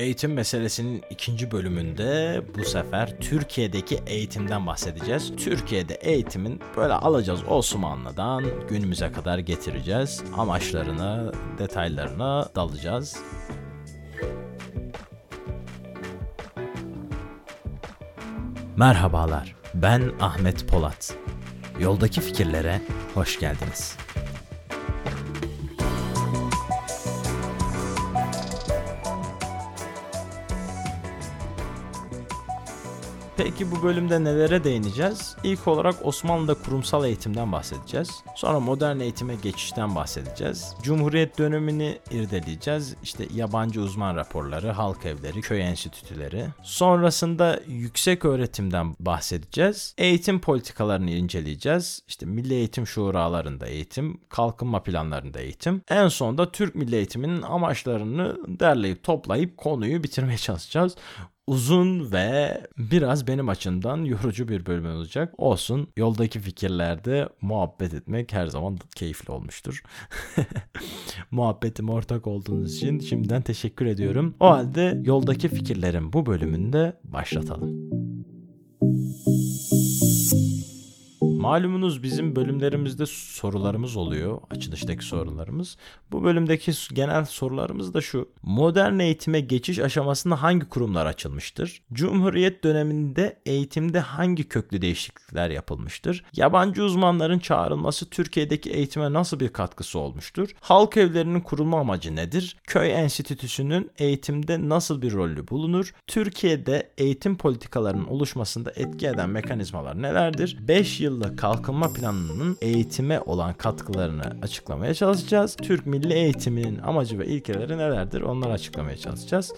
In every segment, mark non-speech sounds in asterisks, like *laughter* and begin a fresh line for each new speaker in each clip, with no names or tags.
Eğitim meselesinin ikinci bölümünde bu sefer Türkiye'deki eğitimden bahsedeceğiz. Türkiye'de eğitimin böyle alacağız Osmanlı'dan günümüze kadar getireceğiz. Amaçlarına, detaylarına dalacağız. Merhabalar, ben Ahmet Polat. Yoldaki fikirlere hoş geldiniz. Peki bu bölümde nelere değineceğiz? İlk olarak Osmanlı'da kurumsal eğitimden bahsedeceğiz. Sonra modern eğitime geçişten bahsedeceğiz. Cumhuriyet dönemini irdeleyeceğiz. İşte yabancı uzman raporları, halk evleri, köy enstitüleri. Sonrasında yüksek öğretimden bahsedeceğiz. Eğitim politikalarını inceleyeceğiz. İşte milli eğitim şuralarında eğitim, kalkınma planlarında eğitim. En sonunda Türk milli eğitiminin amaçlarını derleyip toplayıp konuyu bitirmeye çalışacağız uzun ve biraz benim açımdan yorucu bir bölüm olacak. Olsun yoldaki fikirlerde muhabbet etmek her zaman keyifli olmuştur. *laughs* Muhabbetim ortak olduğunuz için şimdiden teşekkür ediyorum. O halde yoldaki fikirlerin bu bölümünde başlatalım. Malumunuz bizim bölümlerimizde sorularımız oluyor. Açılıştaki sorularımız. Bu bölümdeki genel sorularımız da şu. Modern eğitime geçiş aşamasında hangi kurumlar açılmıştır? Cumhuriyet döneminde eğitimde hangi köklü değişiklikler yapılmıştır? Yabancı uzmanların çağrılması Türkiye'deki eğitime nasıl bir katkısı olmuştur? Halk evlerinin kurulma amacı nedir? Köy enstitüsünün eğitimde nasıl bir rolü bulunur? Türkiye'de eğitim politikalarının oluşmasında etki eden mekanizmalar nelerdir? 5 yıllık kalkınma planının eğitime olan katkılarını açıklamaya çalışacağız. Türk milli eğitiminin amacı ve ilkeleri nelerdir onları açıklamaya çalışacağız.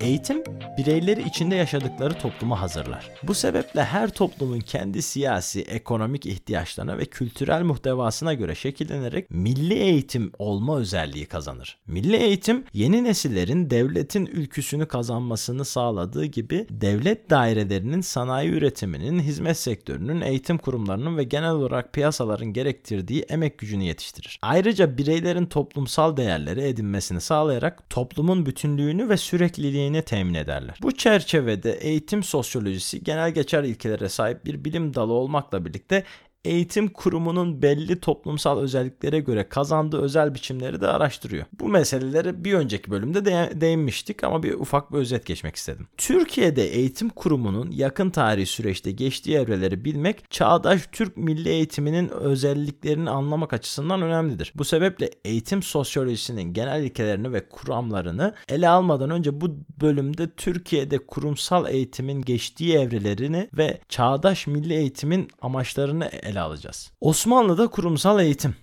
Eğitim bireyleri içinde yaşadıkları topluma hazırlar. Bu sebeple her toplumun kendi siyasi, ekonomik ihtiyaçlarına ve kültürel muhtevasına göre şekillenerek milli eğitim olma özelliği kazanır. Milli eğitim yeni nesillerin devletin ülküsünü kazanmasını sağladığı gibi devlet dairelerinin sanayi üretiminin, hizmet sektörünün, eğitim kurumlarının ve genel olarak piyasaların gerektirdiği emek gücünü yetiştirir. Ayrıca bireylerin toplumsal değerleri edinmesini sağlayarak toplumun bütünlüğünü ve sürekliliğini temin ederler ederler. Bu çerçevede eğitim sosyolojisi genel geçer ilkelere sahip bir bilim dalı olmakla birlikte eğitim kurumunun belli toplumsal özelliklere göre kazandığı özel biçimleri de araştırıyor. Bu meselelere bir önceki bölümde de değinmiştik ama bir ufak bir özet geçmek istedim. Türkiye'de eğitim kurumunun yakın tarihi süreçte geçtiği evreleri bilmek çağdaş Türk milli eğitiminin özelliklerini anlamak açısından önemlidir. Bu sebeple eğitim sosyolojisinin genel ilkelerini ve kuramlarını ele almadan önce bu bölümde Türkiye'de kurumsal eğitimin geçtiği evrelerini ve çağdaş milli eğitimin amaçlarını alacağız. Osmanlı'da kurumsal eğitim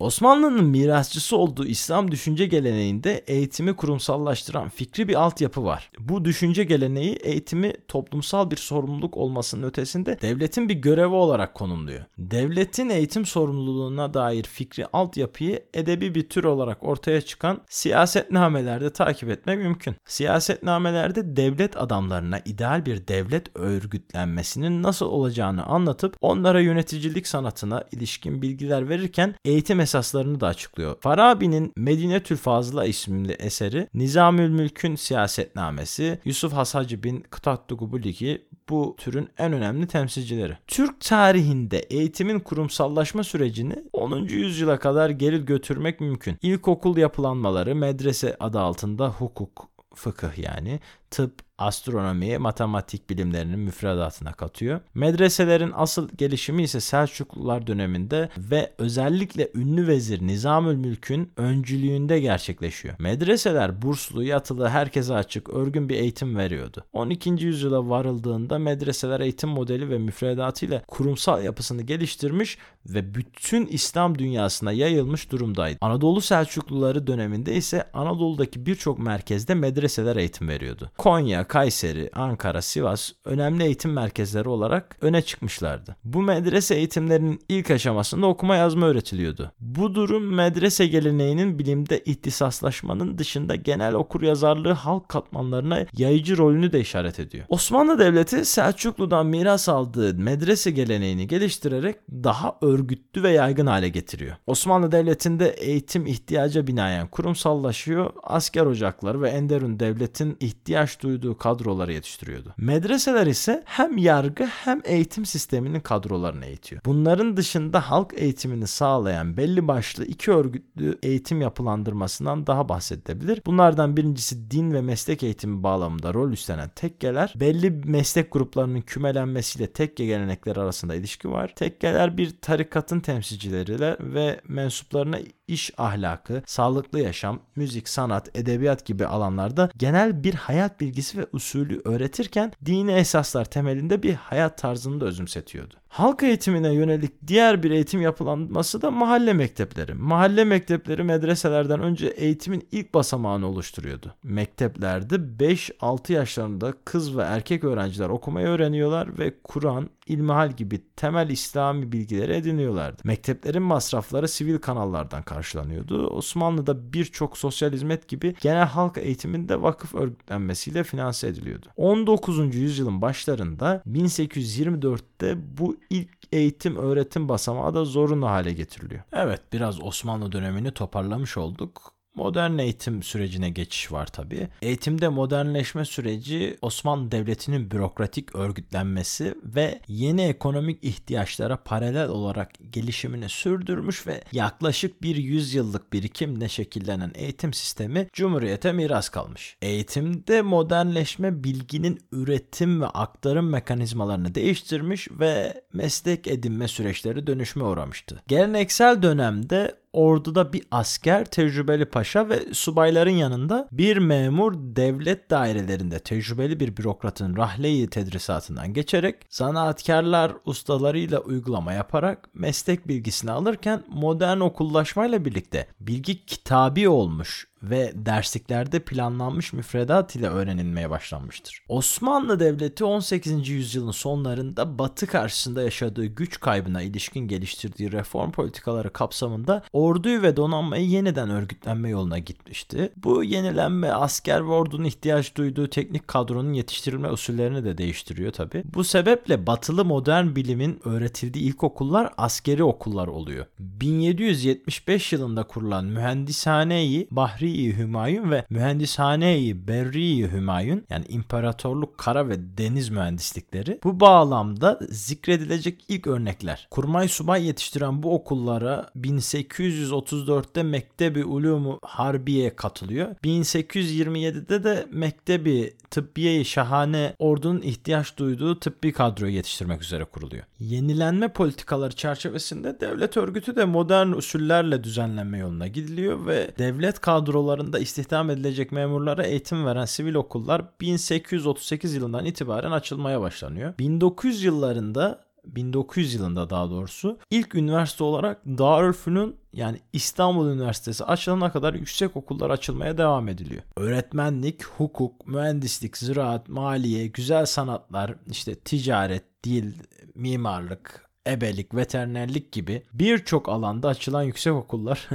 Osmanlı'nın mirasçısı olduğu İslam düşünce geleneğinde eğitimi kurumsallaştıran fikri bir altyapı var. Bu düşünce geleneği eğitimi toplumsal bir sorumluluk olmasının ötesinde devletin bir görevi olarak konumluyor. Devletin eğitim sorumluluğuna dair fikri altyapıyı edebi bir tür olarak ortaya çıkan siyasetnamelerde takip etmek mümkün. Siyasetnamelerde devlet adamlarına ideal bir devlet örgütlenmesinin nasıl olacağını anlatıp onlara yöneticilik sanatına ilişkin bilgiler verirken eğitim esaslarını da açıklıyor. Farabi'nin Medine Fazla isimli eseri Nizamül Mülk'ün siyasetnamesi Yusuf Hasacı bin Kıtattu Gubuliki bu türün en önemli temsilcileri. Türk tarihinde eğitimin kurumsallaşma sürecini 10. yüzyıla kadar geri götürmek mümkün. İlkokul yapılanmaları medrese adı altında hukuk, fıkıh yani, tıp, astronomi, matematik bilimlerinin müfredatına katıyor. Medreselerin asıl gelişimi ise Selçuklular döneminde ve özellikle ünlü vezir Nizamül Mülk'ün öncülüğünde gerçekleşiyor. Medreseler burslu, yatılı, herkese açık, örgün bir eğitim veriyordu. 12. yüzyıla varıldığında medreseler eğitim modeli ve müfredatıyla kurumsal yapısını geliştirmiş ve bütün İslam dünyasına yayılmış durumdaydı. Anadolu Selçukluları döneminde ise Anadolu'daki birçok merkezde medreseler eğitim veriyordu. Konya, Kayseri, Ankara, Sivas önemli eğitim merkezleri olarak öne çıkmışlardı. Bu medrese eğitimlerinin ilk aşamasında okuma yazma öğretiliyordu. Bu durum medrese geleneğinin bilimde ihtisaslaşmanın dışında genel okur yazarlığı halk katmanlarına yayıcı rolünü de işaret ediyor. Osmanlı Devleti Selçuklu'dan miras aldığı medrese geleneğini geliştirerek daha örgütlü ve yaygın hale getiriyor. Osmanlı Devleti'nde eğitim ihtiyaca binaen kurumsallaşıyor, asker ocakları ve Enderun devletin ihtiyaç duyduğu kadroları yetiştiriyordu. Medreseler ise hem yargı hem eğitim sisteminin kadrolarını eğitiyor. Bunların dışında halk eğitimini sağlayan belli başlı iki örgütlü eğitim yapılandırmasından daha bahsedilebilir. Bunlardan birincisi din ve meslek eğitimi bağlamında rol üstlenen tekkeler, belli meslek gruplarının kümelenmesiyle tekke gelenekleri arasında ilişki var. Tekkeler bir tarikatın temsilcileriyle ve mensuplarına iş ahlakı, sağlıklı yaşam, müzik, sanat, edebiyat gibi alanlarda genel bir hayat bilgisi ve usulü öğretirken dini esaslar temelinde bir hayat tarzını da özümsetiyordu. Halk eğitimine yönelik diğer bir eğitim yapılanması da mahalle mektepleri. Mahalle mektepleri medreselerden önce eğitimin ilk basamağını oluşturuyordu. Mekteplerde 5-6 yaşlarında kız ve erkek öğrenciler okumayı öğreniyorlar ve Kur'an, ilmihal gibi temel İslami bilgileri ediniyorlardı. Mekteplerin masrafları sivil kanallardan karşılanıyordu. Osmanlı'da birçok sosyal hizmet gibi genel halk eğitiminde vakıf örgütlenmesiyle finanse ediliyordu. 19. yüzyılın başlarında 1824'te bu ilk eğitim öğretim basamağı da zorunlu hale getiriliyor. Evet biraz Osmanlı dönemini toparlamış olduk. Modern eğitim sürecine geçiş var tabii. Eğitimde modernleşme süreci Osmanlı Devleti'nin bürokratik örgütlenmesi ve yeni ekonomik ihtiyaçlara paralel olarak gelişimini sürdürmüş ve yaklaşık bir yüzyıllık birikimle şekillenen eğitim sistemi Cumhuriyete miras kalmış. Eğitimde modernleşme bilginin üretim ve aktarım mekanizmalarını değiştirmiş ve meslek edinme süreçleri dönüşme uğramıştı. Geleneksel dönemde orduda bir asker, tecrübeli paşa ve subayların yanında bir memur devlet dairelerinde tecrübeli bir bürokratın rahleyi tedrisatından geçerek zanaatkarlar ustalarıyla uygulama yaparak meslek bilgisini alırken modern okullaşmayla birlikte bilgi kitabi olmuş ve dersliklerde planlanmış müfredat ile öğrenilmeye başlanmıştır. Osmanlı Devleti 18. yüzyılın sonlarında Batı karşısında yaşadığı güç kaybına ilişkin geliştirdiği reform politikaları kapsamında orduyu ve donanmayı yeniden örgütlenme yoluna gitmişti. Bu yenilenme asker ve ordunun ihtiyaç duyduğu teknik kadronun yetiştirilme usullerini de değiştiriyor tabi. Bu sebeple batılı modern bilimin öğretildiği ilkokullar askeri okullar oluyor. 1775 yılında kurulan Mühendishane-i Bahri Berri-i Hümayun ve Mühendishane-i Berri-i Hümayun yani İmparatorluk Kara ve Deniz Mühendislikleri bu bağlamda zikredilecek ilk örnekler. Kurmay subay yetiştiren bu okullara 1834'te Mektebi Ulumu Harbiye katılıyor. 1827'de de Mektebi Tıbbiye-i Şahane ordunun ihtiyaç duyduğu tıbbi kadroyu yetiştirmek üzere kuruluyor. Yenilenme politikaları çerçevesinde devlet örgütü de modern usullerle düzenlenme yoluna gidiliyor ve devlet kadroları kadrolarında istihdam edilecek memurlara eğitim veren sivil okullar 1838 yılından itibaren açılmaya başlanıyor. 1900 yıllarında 1900 yılında daha doğrusu ilk üniversite olarak Darülfünun yani İstanbul Üniversitesi açılana kadar yüksek okullar açılmaya devam ediliyor. Öğretmenlik, hukuk, mühendislik, ziraat, maliye, güzel sanatlar, işte ticaret, dil, mimarlık, ebelik, veterinerlik gibi birçok alanda açılan yüksek okullar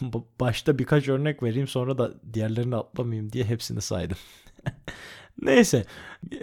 *laughs* başta birkaç örnek vereyim sonra da diğerlerini atlamayayım diye hepsini saydım. *laughs* Neyse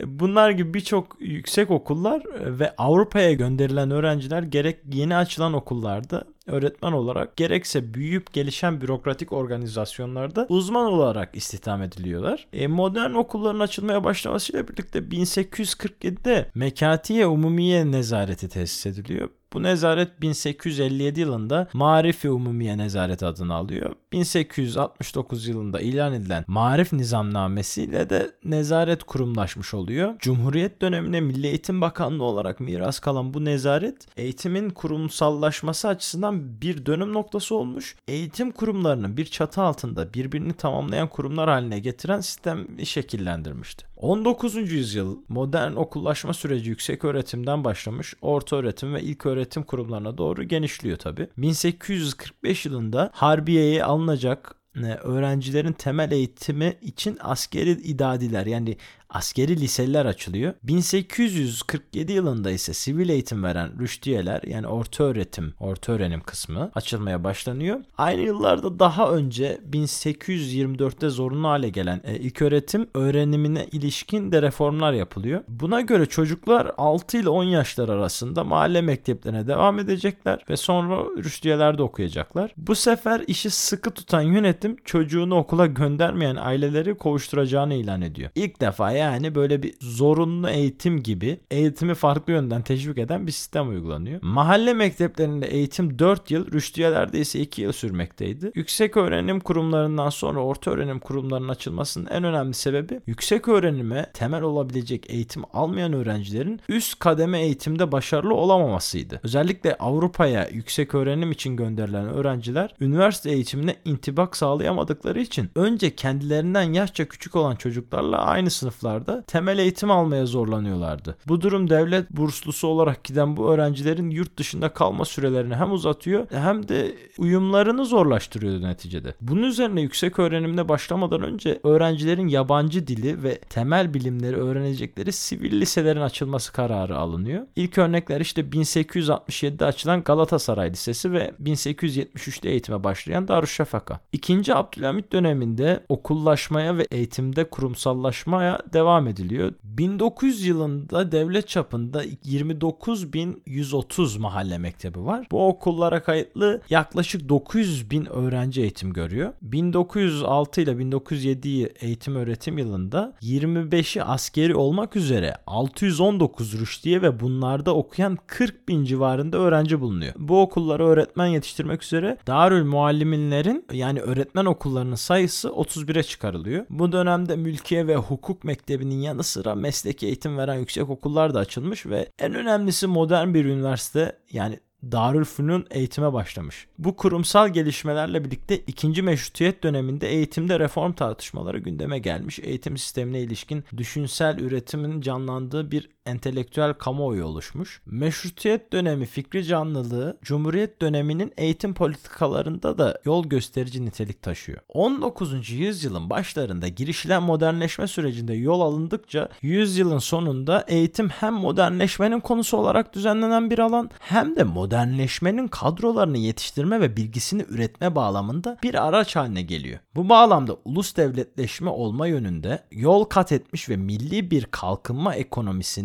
bunlar gibi birçok yüksek okullar ve Avrupa'ya gönderilen öğrenciler gerek yeni açılan okullarda öğretmen olarak gerekse büyüyüp gelişen bürokratik organizasyonlarda uzman olarak istihdam ediliyorlar. E, modern okulların açılmaya başlamasıyla birlikte 1847'de Mekatiye Umumiye Nezareti tesis ediliyor. Bu nezaret 1857 yılında Marifi Umumiye Nezaret adını alıyor. 1869 yılında ilan edilen Marif Nizamnamesi ile de nezaret kurumlaşmış oluyor. Cumhuriyet dönemine Milli Eğitim Bakanlığı olarak miras kalan bu nezaret eğitimin kurumsallaşması açısından bir dönüm noktası olmuş. Eğitim kurumlarını bir çatı altında birbirini tamamlayan kurumlar haline getiren sistemi şekillendirmişti. 19. yüzyıl modern okullaşma süreci yüksek öğretimden başlamış, orta öğretim ve ilk öğretim kurumlarına doğru genişliyor tabi. 1845 yılında Harbiye'ye alınacak e, öğrencilerin temel eğitimi için askeri idadiler yani askeri liseler açılıyor. 1847 yılında ise sivil eğitim veren rüştiyeler yani orta öğretim, orta öğrenim kısmı açılmaya başlanıyor. Aynı yıllarda daha önce 1824'te zorunlu hale gelen e, ilk öğretim öğrenimine ilişkin de reformlar yapılıyor. Buna göre çocuklar 6 ile 10 yaşlar arasında mahalle mekteplerine devam edecekler ve sonra rüştiyelerde okuyacaklar. Bu sefer işi sıkı tutan yönetim çocuğunu okula göndermeyen aileleri kovuşturacağını ilan ediyor. İlk defa yani böyle bir zorunlu eğitim gibi eğitimi farklı yönden teşvik eden bir sistem uygulanıyor. Mahalle mekteplerinde eğitim 4 yıl, rüştiyelerde ise 2 yıl sürmekteydi. Yüksek öğrenim kurumlarından sonra orta öğrenim kurumlarının açılmasının en önemli sebebi yüksek öğrenime temel olabilecek eğitim almayan öğrencilerin üst kademe eğitimde başarılı olamamasıydı. Özellikle Avrupa'ya yüksek öğrenim için gönderilen öğrenciler üniversite eğitimine intibak sağlayamadıkları için önce kendilerinden yaşça küçük olan çocuklarla aynı sınıflarda temel eğitim almaya zorlanıyorlardı. Bu durum devlet burslusu olarak giden bu öğrencilerin yurt dışında kalma sürelerini hem uzatıyor hem de uyumlarını zorlaştırıyordu neticede. Bunun üzerine yüksek öğrenimine başlamadan önce öğrencilerin yabancı dili ve temel bilimleri öğrenecekleri sivil liselerin açılması kararı alınıyor. İlk örnekler işte 1867'de açılan Galatasaray Lisesi ve 1873'te eğitime başlayan Darüşşafaka. İkinci Abdülhamit döneminde okullaşmaya ve eğitimde kurumsallaşmaya devam ediliyor. 1900 yılında devlet çapında 29.130 mahalle mektebi var. Bu okullara kayıtlı yaklaşık 900 bin öğrenci eğitim görüyor. 1906 ile 1907 eğitim öğretim yılında 25'i askeri olmak üzere 619 rüştiye ve bunlarda okuyan 40 bin civarında öğrenci bulunuyor. Bu okullara öğretmen yetiştirmek üzere Darül Mualliminlerin yani öğretmen okullarının sayısı 31'e çıkarılıyor. Bu dönemde mülkiye ve hukuk mektebinin yanı sıra mesleki eğitim veren yüksek okullar da açılmış ve en önemlisi modern bir üniversite yani Darülfünun eğitime başlamış. Bu kurumsal gelişmelerle birlikte ikinci meşrutiyet döneminde eğitimde reform tartışmaları gündeme gelmiş. Eğitim sistemine ilişkin düşünsel üretimin canlandığı bir entelektüel kamuoyu oluşmuş. Meşrutiyet dönemi fikri canlılığı Cumhuriyet döneminin eğitim politikalarında da yol gösterici nitelik taşıyor. 19. yüzyılın başlarında girişilen modernleşme sürecinde yol alındıkça yüzyılın sonunda eğitim hem modernleşmenin konusu olarak düzenlenen bir alan hem de modernleşmenin kadrolarını yetiştirme ve bilgisini üretme bağlamında bir araç haline geliyor. Bu bağlamda ulus devletleşme olma yönünde yol kat etmiş ve milli bir kalkınma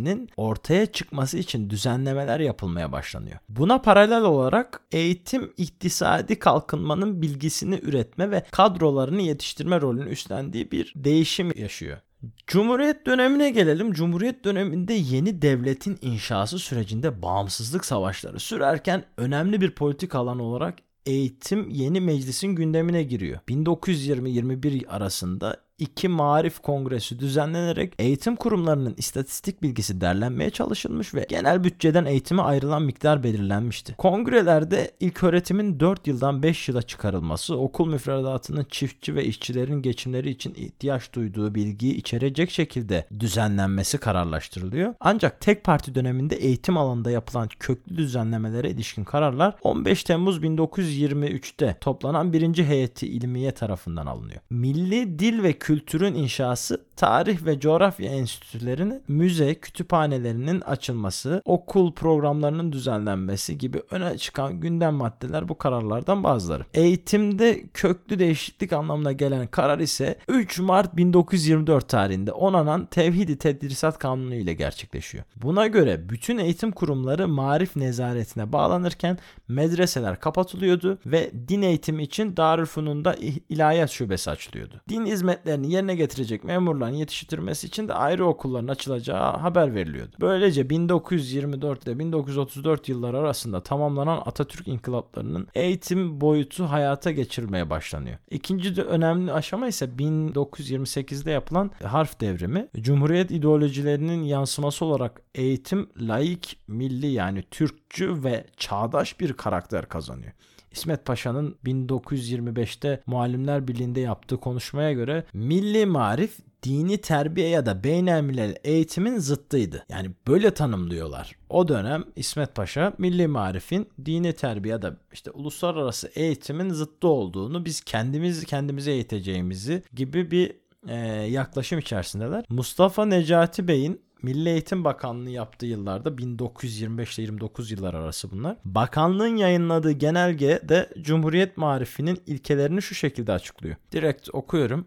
ekonomisinin ortaya çıkması için düzenlemeler yapılmaya başlanıyor. Buna paralel olarak eğitim iktisadi kalkınmanın bilgisini üretme ve kadrolarını yetiştirme rolünü üstlendiği bir değişim yaşıyor. Cumhuriyet dönemine gelelim. Cumhuriyet döneminde yeni devletin inşası sürecinde bağımsızlık savaşları sürerken önemli bir politik alan olarak eğitim yeni meclisin gündemine giriyor. 1920-21 arasında iki marif kongresi düzenlenerek eğitim kurumlarının istatistik bilgisi derlenmeye çalışılmış ve genel bütçeden eğitime ayrılan miktar belirlenmişti. Kongrelerde ilk öğretimin 4 yıldan 5 yıla çıkarılması, okul müfredatının çiftçi ve işçilerin geçimleri için ihtiyaç duyduğu bilgiyi içerecek şekilde düzenlenmesi kararlaştırılıyor. Ancak tek parti döneminde eğitim alanında yapılan köklü düzenlemelere ilişkin kararlar 15 Temmuz 1923'te toplanan birinci heyeti ilmiye tarafından alınıyor. Milli dil ve kültürün inşası, tarih ve coğrafya enstitülerinin müze, kütüphanelerinin açılması, okul programlarının düzenlenmesi gibi öne çıkan gündem maddeler bu kararlardan bazıları. Eğitimde köklü değişiklik anlamına gelen karar ise 3 Mart 1924 tarihinde onanan Tevhidi Tedrisat Kanunu ile gerçekleşiyor. Buna göre bütün eğitim kurumları marif nezaretine bağlanırken medreseler kapatılıyordu ve din eğitimi için Darülfünun'da ilahiyat şubesi açılıyordu. Din hizmetleri görevlerini yerine getirecek memurların yetiştirilmesi için de ayrı okulların açılacağı haber veriliyordu. Böylece 1924 ile 1934 yılları arasında tamamlanan Atatürk inkılaplarının eğitim boyutu hayata geçirilmeye başlanıyor. İkinci de önemli aşama ise 1928'de yapılan harf devrimi. Cumhuriyet ideolojilerinin yansıması olarak eğitim laik, milli yani Türkçü ve çağdaş bir karakter kazanıyor. İsmet Paşa'nın 1925'te Muallimler Birliği'nde yaptığı konuşmaya göre milli marif dini terbiye ya da beynelmilel eğitimin zıttıydı. Yani böyle tanımlıyorlar. O dönem İsmet Paşa milli marifin dini terbiye ya da işte uluslararası eğitimin zıttı olduğunu biz kendimiz kendimize eğiteceğimizi gibi bir e, yaklaşım içerisindeler. Mustafa Necati Bey'in Milli Eğitim Bakanlığı yaptığı yıllarda 1925 ile 29 yıllar arası bunlar. Bakanlığın yayınladığı genelge de Cumhuriyet marifinin ilkelerini şu şekilde açıklıyor. Direkt okuyorum.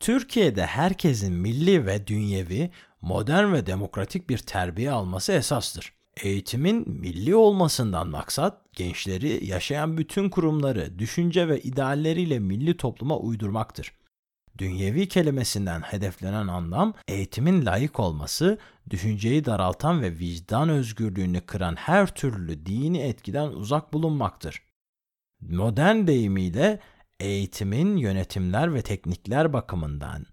Türkiye'de herkesin milli ve dünyevi, modern ve demokratik bir terbiye alması esastır. Eğitimin milli olmasından maksat gençleri yaşayan bütün kurumları, düşünce ve idealleriyle milli topluma uydurmaktır. Dünyevi kelimesinden hedeflenen anlam eğitimin layık olması, düşünceyi daraltan ve vicdan özgürlüğünü kıran her türlü dini etkiden uzak bulunmaktır. Modern deyimiyle eğitimin yönetimler ve teknikler bakımından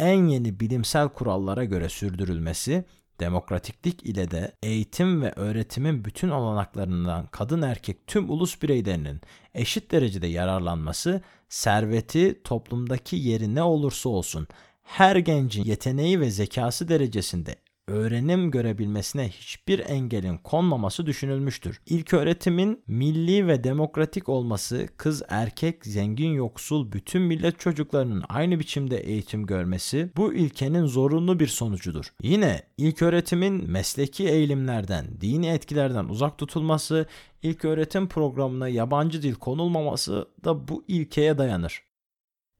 en yeni bilimsel kurallara göre sürdürülmesi, demokratiklik ile de eğitim ve öğretimin bütün olanaklarından kadın erkek tüm ulus bireylerinin eşit derecede yararlanması, serveti toplumdaki yeri ne olursa olsun her gencin yeteneği ve zekası derecesinde öğrenim görebilmesine hiçbir engelin konmaması düşünülmüştür. İlk öğretimin milli ve demokratik olması, kız erkek, zengin yoksul bütün millet çocuklarının aynı biçimde eğitim görmesi bu ilkenin zorunlu bir sonucudur. Yine ilk öğretimin mesleki eğilimlerden, dini etkilerden uzak tutulması, ilk öğretim programına yabancı dil konulmaması da bu ilkeye dayanır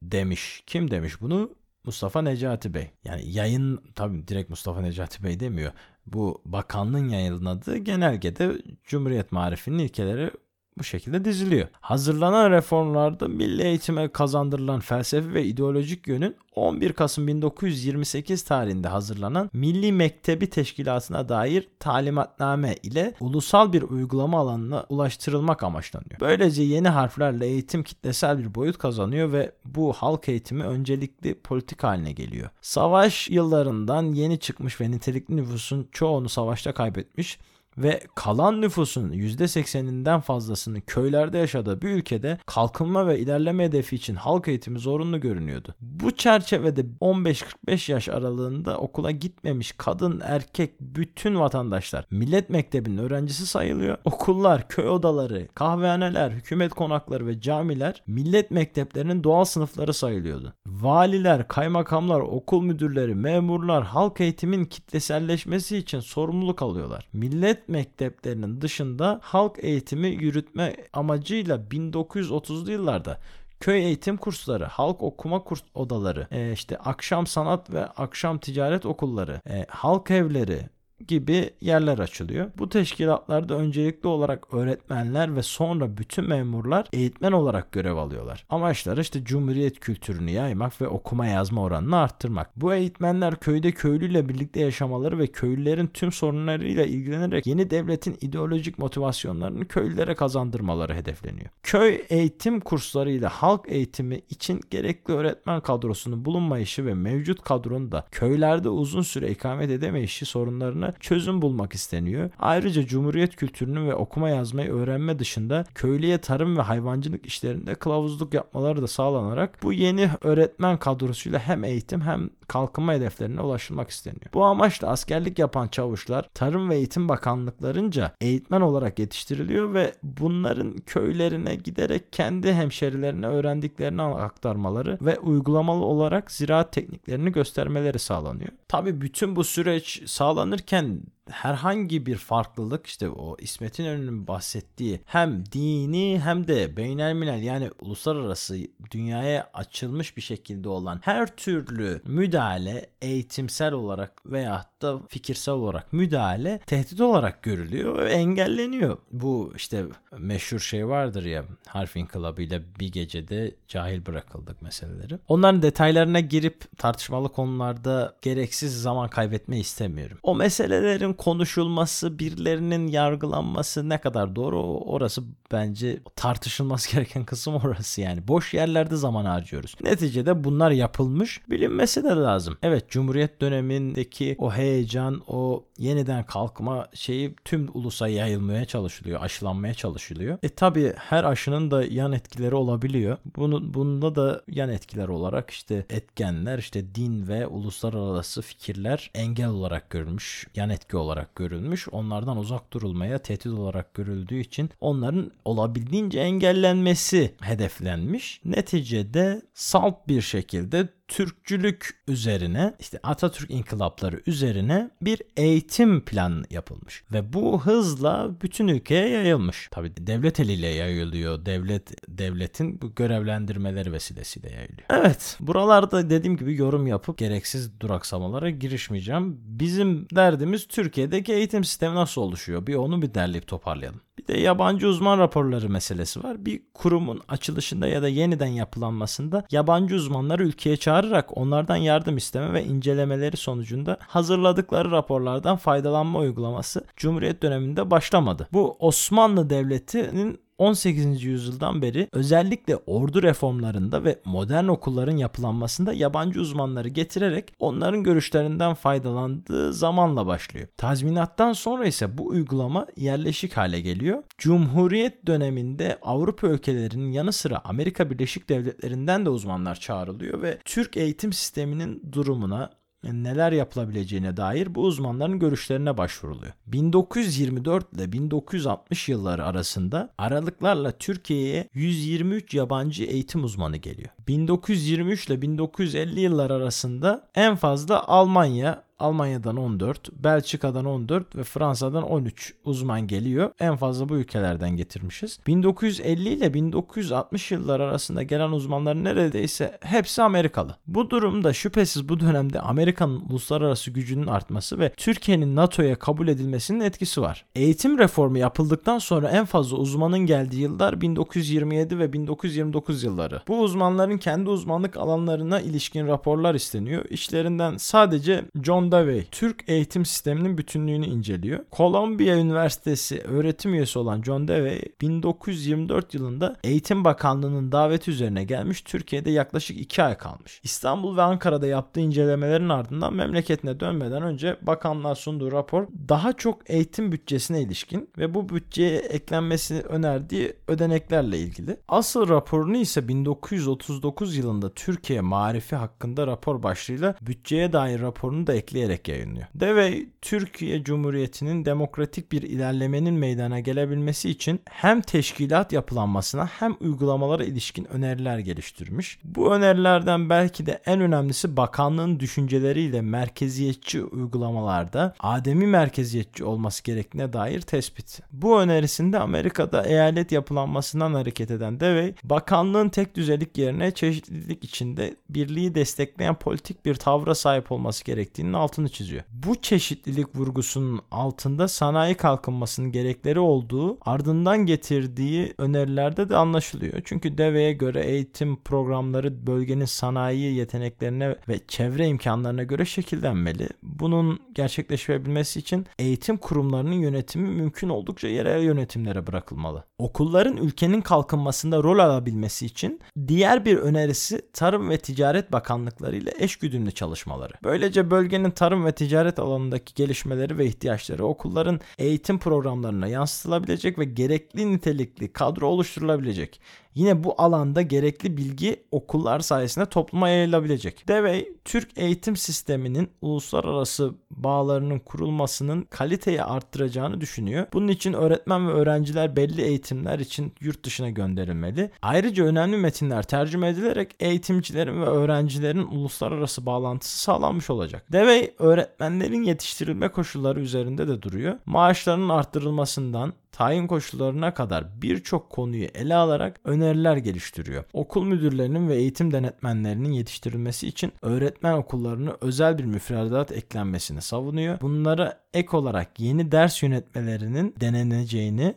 demiş. Kim demiş bunu? Mustafa Necati Bey. Yani yayın tabii direkt Mustafa Necati Bey demiyor. Bu bakanlığın yayınladığı genelgede Cumhuriyet Marifinin ilkeleri bu şekilde diziliyor. Hazırlanan reformlarda milli eğitime kazandırılan felsefi ve ideolojik yönün 11 Kasım 1928 tarihinde hazırlanan Milli Mektebi Teşkilatı'na dair talimatname ile ulusal bir uygulama alanına ulaştırılmak amaçlanıyor. Böylece yeni harflerle eğitim kitlesel bir boyut kazanıyor ve bu halk eğitimi öncelikli politik haline geliyor. Savaş yıllarından yeni çıkmış ve nitelikli nüfusun çoğunu savaşta kaybetmiş ve kalan nüfusun %80'inden fazlasının köylerde yaşadığı bir ülkede kalkınma ve ilerleme hedefi için halk eğitimi zorunlu görünüyordu. Bu çerçevede 15-45 yaş aralığında okula gitmemiş kadın, erkek bütün vatandaşlar millet mektebinin öğrencisi sayılıyor. Okullar, köy odaları, kahvehaneler, hükümet konakları ve camiler millet mekteplerinin doğal sınıfları sayılıyordu. Valiler, kaymakamlar, okul müdürleri, memurlar halk eğitimin kitleselleşmesi için sorumluluk alıyorlar. Millet mekteplerinin dışında halk eğitimi yürütme amacıyla 1930'lu yıllarda köy eğitim kursları, halk okuma kurs odaları, e, işte akşam sanat ve akşam ticaret okulları, e, halk evleri, gibi yerler açılıyor. Bu teşkilatlarda öncelikli olarak öğretmenler ve sonra bütün memurlar eğitmen olarak görev alıyorlar. Amaçları işte cumhuriyet kültürünü yaymak ve okuma yazma oranını arttırmak. Bu eğitmenler köyde köylüyle birlikte yaşamaları ve köylülerin tüm sorunlarıyla ilgilenerek yeni devletin ideolojik motivasyonlarını köylülere kazandırmaları hedefleniyor. Köy eğitim kurslarıyla halk eğitimi için gerekli öğretmen kadrosunun bulunmayışı ve mevcut kadronun da köylerde uzun süre ikamet edemeyişi sorunlarını çözüm bulmak isteniyor. Ayrıca Cumhuriyet kültürünü ve okuma yazmayı öğrenme dışında köylüye tarım ve hayvancılık işlerinde kılavuzluk yapmaları da sağlanarak bu yeni öğretmen kadrosuyla hem eğitim hem kalkınma hedeflerine ulaşılmak isteniyor. Bu amaçla askerlik yapan çavuşlar Tarım ve Eğitim Bakanlıklarınca eğitmen olarak yetiştiriliyor ve bunların köylerine giderek kendi hemşerilerine öğrendiklerini aktarmaları ve uygulamalı olarak ziraat tekniklerini göstermeleri sağlanıyor. Tabi bütün bu süreç sağlanırken herhangi bir farklılık işte o İsmet İnönü'nün bahsettiği hem dini hem de beynelmilel yani uluslararası dünyaya açılmış bir şekilde olan her türlü müdahale eğitimsel olarak veya da fikirsel olarak müdahale tehdit olarak görülüyor ve engelleniyor. Bu işte meşhur şey vardır ya harf inkılabıyla bir gecede cahil bırakıldık meseleleri. Onların detaylarına girip tartışmalı konularda gereksiz zaman kaybetme istemiyorum. O meselelerin konuşulması, birilerinin yargılanması ne kadar doğru orası bence tartışılması *laughs* gereken kısım orası yani. Boş yerlerde zaman harcıyoruz. Neticede bunlar yapılmış. Bilinmesi de lazım. Evet Cumhuriyet dönemindeki o heyecan, o yeniden kalkma şeyi tüm ulusa yayılmaya çalışılıyor, aşılanmaya çalışılıyor. E tabi her aşının da yan etkileri olabiliyor. Bunu, bunda da yan etkiler olarak işte etkenler, işte din ve uluslararası fikirler engel olarak görülmüş, yan etki olarak görülmüş. Onlardan uzak durulmaya tehdit olarak görüldüğü için onların olabildiğince engellenmesi hedeflenmiş. Neticede salt bir şekilde Türkçülük üzerine işte Atatürk inkılapları üzerine bir eğitim planı yapılmış. Ve bu hızla bütün ülkeye yayılmış. Tabi devlet eliyle yayılıyor. Devlet devletin bu görevlendirmeleri vesilesiyle yayılıyor. Evet buralarda dediğim gibi yorum yapıp gereksiz duraksamalara girişmeyeceğim. Bizim derdimiz Türkiye'deki eğitim sistemi nasıl oluşuyor? Bir onu bir derleyip toparlayalım. Bir de yabancı uzman raporları meselesi var. Bir kurumun açılışında ya da yeniden yapılanmasında yabancı uzmanları ülkeye çağırarak onlardan yardım isteme ve incelemeleri sonucunda hazırladıkları raporlardan faydalanma uygulaması Cumhuriyet döneminde başlamadı. Bu Osmanlı Devleti'nin 18. yüzyıldan beri özellikle ordu reformlarında ve modern okulların yapılanmasında yabancı uzmanları getirerek onların görüşlerinden faydalandığı zamanla başlıyor. Tazminattan sonra ise bu uygulama yerleşik hale geliyor. Cumhuriyet döneminde Avrupa ülkelerinin yanı sıra Amerika Birleşik Devletleri'nden de uzmanlar çağrılıyor ve Türk eğitim sisteminin durumuna, neler yapılabileceğine dair bu uzmanların görüşlerine başvuruluyor. 1924 ile 1960 yılları arasında aralıklarla Türkiye'ye 123 yabancı eğitim uzmanı geliyor. 1923 ile 1950 yıllar arasında en fazla Almanya, Almanya'dan 14, Belçika'dan 14 ve Fransa'dan 13 uzman geliyor. En fazla bu ülkelerden getirmişiz. 1950 ile 1960 yıllar arasında gelen uzmanların neredeyse hepsi Amerikalı. Bu durumda şüphesiz bu dönemde Amerika'nın uluslararası gücünün artması ve Türkiye'nin NATO'ya kabul edilmesinin etkisi var. Eğitim reformu yapıldıktan sonra en fazla uzmanın geldiği yıllar 1927 ve 1929 yılları. Bu uzmanların kendi uzmanlık alanlarına ilişkin raporlar isteniyor. İşlerinden sadece John Dewey Türk eğitim sisteminin bütünlüğünü inceliyor. Columbia Üniversitesi öğretim üyesi olan John Dewey 1924 yılında Eğitim Bakanlığı'nın daveti üzerine gelmiş Türkiye'de yaklaşık 2 ay kalmış. İstanbul ve Ankara'da yaptığı incelemelerin ardından memleketine dönmeden önce bakanlığa sunduğu rapor daha çok eğitim bütçesine ilişkin ve bu bütçeye eklenmesini önerdiği ödeneklerle ilgili. Asıl raporunu ise 1939 yılında Türkiye marifi hakkında rapor başlığıyla bütçeye dair raporunu da ekleyerek ekleyerek yayınlıyor. Deve Türkiye Cumhuriyeti'nin demokratik bir ilerlemenin meydana gelebilmesi için hem teşkilat yapılanmasına hem uygulamalara ilişkin öneriler geliştirmiş. Bu önerilerden belki de en önemlisi bakanlığın düşünceleriyle merkeziyetçi uygulamalarda ademi merkeziyetçi olması gerektiğine dair tespit. Bu önerisinde Amerika'da eyalet yapılanmasından hareket eden Dewey, bakanlığın tek düzelik yerine çeşitlilik içinde birliği destekleyen politik bir tavra sahip olması gerektiğinin altını çiziyor. Bu çeşitlilik vurgusunun altında sanayi kalkınmasının gerekleri olduğu ardından getirdiği önerilerde de anlaşılıyor. Çünkü deveye göre eğitim programları bölgenin sanayi yeteneklerine ve çevre imkanlarına göre şekillenmeli. Bunun gerçekleşebilmesi için eğitim kurumlarının yönetimi mümkün oldukça yerel yönetimlere bırakılmalı. Okulların ülkenin kalkınmasında rol alabilmesi için diğer bir önerisi Tarım ve Ticaret Bakanlıkları ile eşgüdümlü çalışmaları. Böylece bölgenin tarım ve ticaret alanındaki gelişmeleri ve ihtiyaçları okulların eğitim programlarına yansıtılabilecek ve gerekli nitelikli kadro oluşturulabilecek. Yine bu alanda gerekli bilgi okullar sayesinde topluma yayılabilecek. Devey, Türk eğitim sisteminin uluslararası bağlarının kurulmasının kaliteyi arttıracağını düşünüyor. Bunun için öğretmen ve öğrenciler belli eğitimler için yurt dışına gönderilmeli. Ayrıca önemli metinler tercüme edilerek eğitimcilerin ve öğrencilerin uluslararası bağlantısı sağlanmış olacak. Devey, öğretmenlerin yetiştirilme koşulları üzerinde de duruyor. Maaşlarının arttırılmasından, tayin koşullarına kadar birçok konuyu ele alarak öneriler geliştiriyor. Okul müdürlerinin ve eğitim denetmenlerinin yetiştirilmesi için öğretmen okullarına özel bir müfredat eklenmesini savunuyor. Bunlara ek olarak yeni ders yönetmelerinin deneneceğini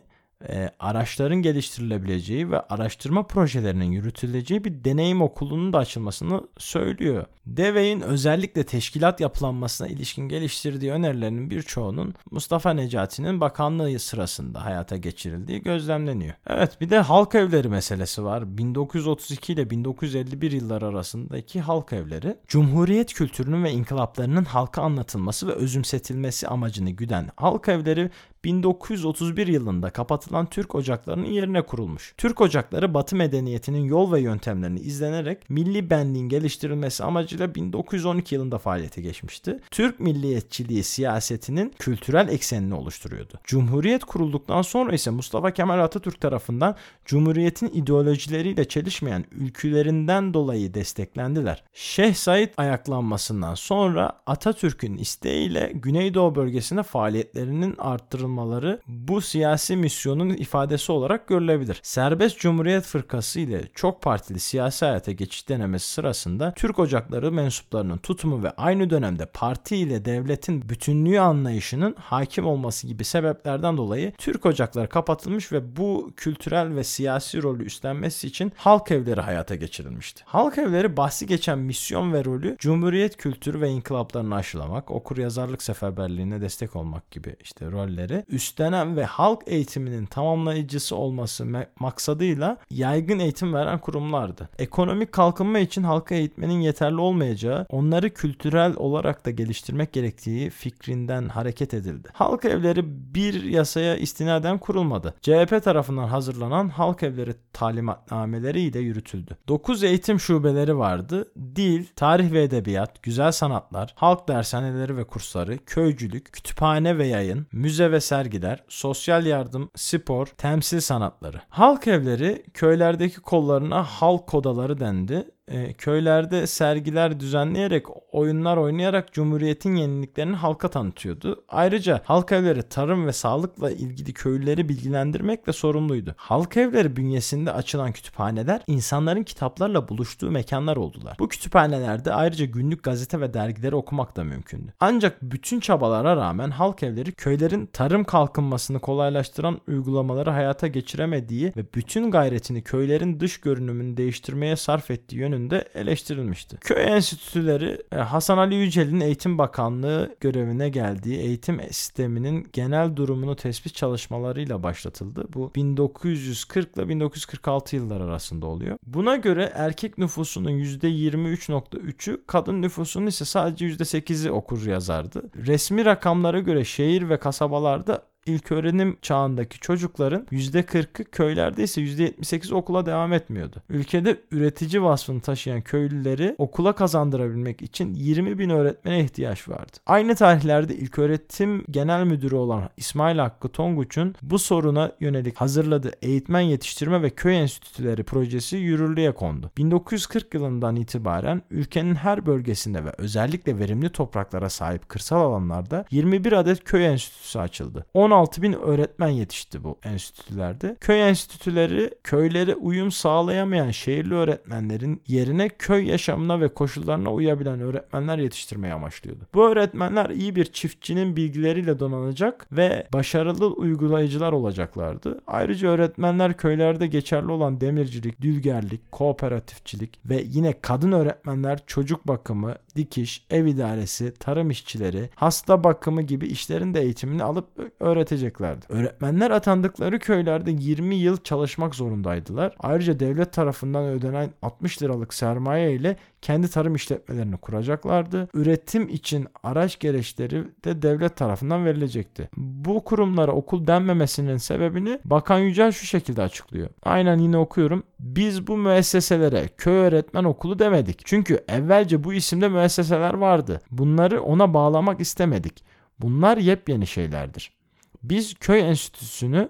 e, araçların geliştirilebileceği ve araştırma projelerinin yürütüleceği bir deneyim okulunun da açılmasını söylüyor. Devey'in özellikle teşkilat yapılanmasına ilişkin geliştirdiği önerilerinin birçoğunun Mustafa Necati'nin bakanlığı sırasında hayata geçirildiği gözlemleniyor. Evet bir de halk evleri meselesi var. 1932 ile 1951 yıllar arasındaki halk evleri Cumhuriyet kültürünün ve inkılaplarının halka anlatılması ve özümsetilmesi amacını güden halk evleri 1931 yılında kapatılan Türk ocaklarının yerine kurulmuş. Türk ocakları Batı medeniyetinin yol ve yöntemlerini izlenerek milli benliğin geliştirilmesi amacıyla 1912 yılında faaliyete geçmişti. Türk milliyetçiliği siyasetinin kültürel eksenini oluşturuyordu. Cumhuriyet kurulduktan sonra ise Mustafa Kemal Atatürk tarafından Cumhuriyet'in ideolojileriyle çelişmeyen ülkülerinden dolayı desteklendiler. Şeyh Said ayaklanmasından sonra Atatürk'ün isteğiyle Güneydoğu bölgesinde faaliyetlerinin arttırılmaları bu siyasi misyonun ifadesi olarak görülebilir. Serbest Cumhuriyet Fırkası ile çok partili siyasi hayata geçiş denemesi sırasında Türk Ocakları mensuplarının tutumu ve aynı dönemde parti ile devletin bütünlüğü anlayışının hakim olması gibi sebeplerden dolayı Türk Ocakları kapatılmış ve bu kültürel ve siyasi rolü üstlenmesi için halk evleri hayata geçirilmişti. Halk evleri bahsi geçen misyon ve rolü Cumhuriyet kültürü ve inkılaplarını aşılamak, okur yazarlık seferberliğine destek olmak gibi işte rolleri üstlenen ve halk eğitiminin tamamlayıcısı olması maksadıyla yaygın eğitim veren kurumlardı. Ekonomik kalkınma için halka eğitmenin yeterli olmayacağı, onları kültürel olarak da geliştirmek gerektiği fikrinden hareket edildi. Halk evleri bir yasaya istinaden kurulmadı. CHP tarafından hazırlanan halk evleri talimatnameleri ile yürütüldü. 9 eğitim şubeleri vardı. Dil, tarih ve edebiyat, güzel sanatlar, halk dershaneleri ve kursları, köycülük, kütüphane ve yayın, müze ve sergiler, sosyal yardım, spor, temsil sanatları. Halk evleri köylerdeki kollarına halk odaları dendi e, köylerde sergiler düzenleyerek, oyunlar oynayarak Cumhuriyet'in yeniliklerini halka tanıtıyordu. Ayrıca halk evleri tarım ve sağlıkla ilgili köylüleri bilgilendirmekle sorumluydu. Halk evleri bünyesinde açılan kütüphaneler insanların kitaplarla buluştuğu mekanlar oldular. Bu kütüphanelerde ayrıca günlük gazete ve dergileri okumak da mümkündü. Ancak bütün çabalara rağmen halk evleri köylerin tarım kalkınmasını kolaylaştıran uygulamaları hayata geçiremediği ve bütün gayretini köylerin dış görünümünü değiştirmeye sarf ettiği yönü yönünde eleştirilmişti. Köy enstitüleri e, Hasan Ali Yücel'in Eğitim Bakanlığı görevine geldiği eğitim sisteminin genel durumunu tespit çalışmalarıyla başlatıldı. Bu 1940 ile 1946 yıllar arasında oluyor. Buna göre erkek nüfusunun %23.3'ü, kadın nüfusunun ise sadece %8'i okur yazardı. Resmi rakamlara göre şehir ve kasabalarda ilk öğrenim çağındaki çocukların %40'ı köylerde ise %78 okula devam etmiyordu. Ülkede üretici vasfını taşıyan köylüleri okula kazandırabilmek için 20 bin öğretmene ihtiyaç vardı. Aynı tarihlerde ilk öğretim genel müdürü olan İsmail Hakkı Tonguç'un bu soruna yönelik hazırladığı eğitmen yetiştirme ve köy enstitüleri projesi yürürlüğe kondu. 1940 yılından itibaren ülkenin her bölgesinde ve özellikle verimli topraklara sahip kırsal alanlarda 21 adet köy enstitüsü açıldı. 10 16 bin öğretmen yetişti bu enstitülerde. Köy enstitüleri köylere uyum sağlayamayan şehirli öğretmenlerin yerine köy yaşamına ve koşullarına uyabilen öğretmenler yetiştirmeyi amaçlıyordu. Bu öğretmenler iyi bir çiftçinin bilgileriyle donanacak ve başarılı uygulayıcılar olacaklardı. Ayrıca öğretmenler köylerde geçerli olan demircilik, dülgerlik, kooperatifçilik ve yine kadın öğretmenler çocuk bakımı, dikiş, ev idaresi, tarım işçileri, hasta bakımı gibi işlerin de eğitimini alıp öğreteceklerdi. Öğretmenler atandıkları köylerde 20 yıl çalışmak zorundaydılar. Ayrıca devlet tarafından ödenen 60 liralık sermaye ile kendi tarım işletmelerini kuracaklardı. Üretim için araç gereçleri de devlet tarafından verilecekti. Bu kurumlara okul denmemesinin sebebini Bakan Yücel şu şekilde açıklıyor. Aynen yine okuyorum. Biz bu müesseselere köy öğretmen okulu demedik. Çünkü evvelce bu isimde müesseseler vardı. Bunları ona bağlamak istemedik. Bunlar yepyeni şeylerdir. Biz köy enstitüsünü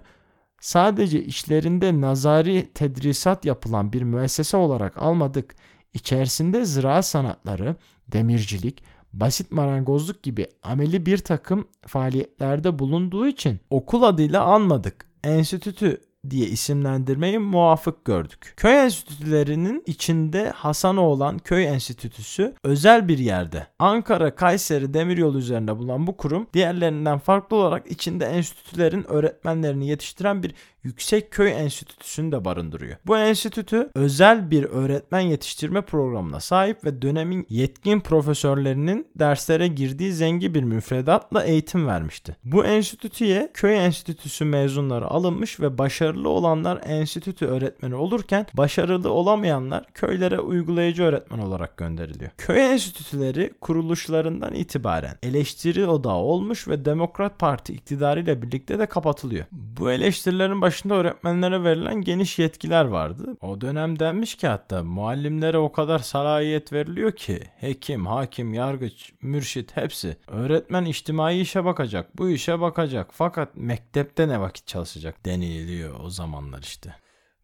sadece işlerinde nazari tedrisat yapılan bir müessese olarak almadık. İçerisinde ziraat sanatları, demircilik, basit marangozluk gibi ameli bir takım faaliyetlerde bulunduğu için okul adıyla anmadık. Enstitütü diye isimlendirmeyi muafık gördük. Köy enstitülerinin içinde Hasanoğlan Köy Enstitüsü özel bir yerde. Ankara Kayseri Demiryolu üzerinde bulunan bu kurum diğerlerinden farklı olarak içinde enstitülerin öğretmenlerini yetiştiren bir Yüksek Köy Enstitüsü'nü de barındırıyor. Bu enstitü özel bir öğretmen yetiştirme programına sahip ve dönemin yetkin profesörlerinin derslere girdiği zengin bir müfredatla eğitim vermişti. Bu enstitüye köy enstitüsü mezunları alınmış ve başarılı olanlar enstitü öğretmeni olurken başarılı olamayanlar köylere uygulayıcı öğretmen olarak gönderiliyor. Köy enstitüleri kuruluşlarından itibaren eleştiri odağı olmuş ve Demokrat Parti iktidarıyla birlikte de kapatılıyor. Bu eleştirilerin başında öğretmenlere verilen geniş yetkiler vardı. O dönem denmiş ki hatta muallimlere o kadar salahiyet veriliyor ki hekim, hakim, yargıç, mürşit hepsi. Öğretmen içtimai işe bakacak, bu işe bakacak fakat mektepte ne vakit çalışacak deniliyor o zamanlar işte.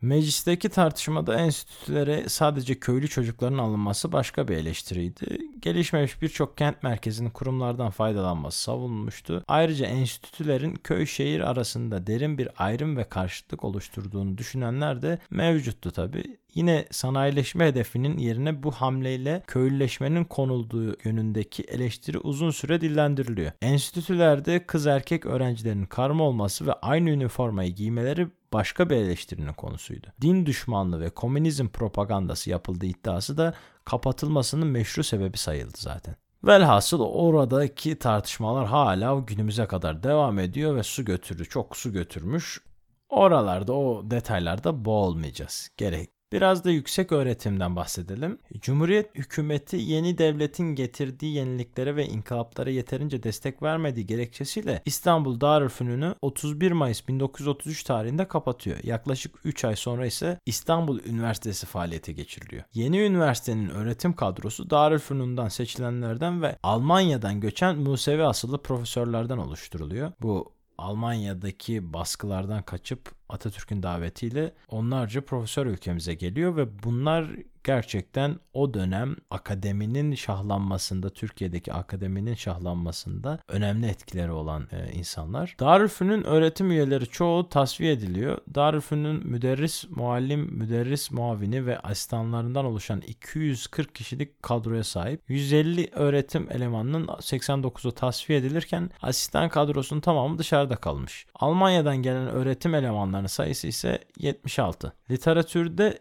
Meclisteki tartışmada enstitülere sadece köylü çocukların alınması başka bir eleştiriydi. Gelişmemiş birçok kent merkezinin kurumlardan faydalanması savunulmuştu. Ayrıca enstitülerin köy şehir arasında derin bir ayrım ve karşıtlık oluşturduğunu düşünenler de mevcuttu tabi. Yine sanayileşme hedefinin yerine bu hamleyle köylüleşmenin konulduğu yönündeki eleştiri uzun süre dillendiriliyor. Enstitülerde kız erkek öğrencilerin karma olması ve aynı üniformayı giymeleri başka bir eleştirinin konusuydu. Din düşmanlığı ve komünizm propagandası yapıldığı iddiası da kapatılmasının meşru sebebi sayıldı zaten. Velhasıl oradaki tartışmalar hala günümüze kadar devam ediyor ve su götürü çok su götürmüş. Oralarda o detaylarda boğulmayacağız. Gerek Biraz da yüksek öğretimden bahsedelim. Cumhuriyet hükümeti yeni devletin getirdiği yeniliklere ve inkılaplara yeterince destek vermediği gerekçesiyle İstanbul Darülfünun'u 31 Mayıs 1933 tarihinde kapatıyor. Yaklaşık 3 ay sonra ise İstanbul Üniversitesi faaliyete geçiriliyor. Yeni üniversitenin öğretim kadrosu Darülfünun'dan seçilenlerden ve Almanya'dan göçen Musevi asıllı profesörlerden oluşturuluyor. Bu Almanya'daki baskılardan kaçıp Atatürk'ün davetiyle onlarca profesör ülkemize geliyor ve bunlar gerçekten o dönem akademinin şahlanmasında, Türkiye'deki akademinin şahlanmasında önemli etkileri olan e, insanlar. Darülfünun öğretim üyeleri çoğu tasfiye ediliyor. Darülfünun müderris, muallim, müderris muavini ve asistanlarından oluşan 240 kişilik kadroya sahip. 150 öğretim elemanının 89'u tasfiye edilirken asistan kadrosunun tamamı dışarıda kalmış. Almanya'dan gelen öğretim elemanlarının sayısı ise 76. Literatürde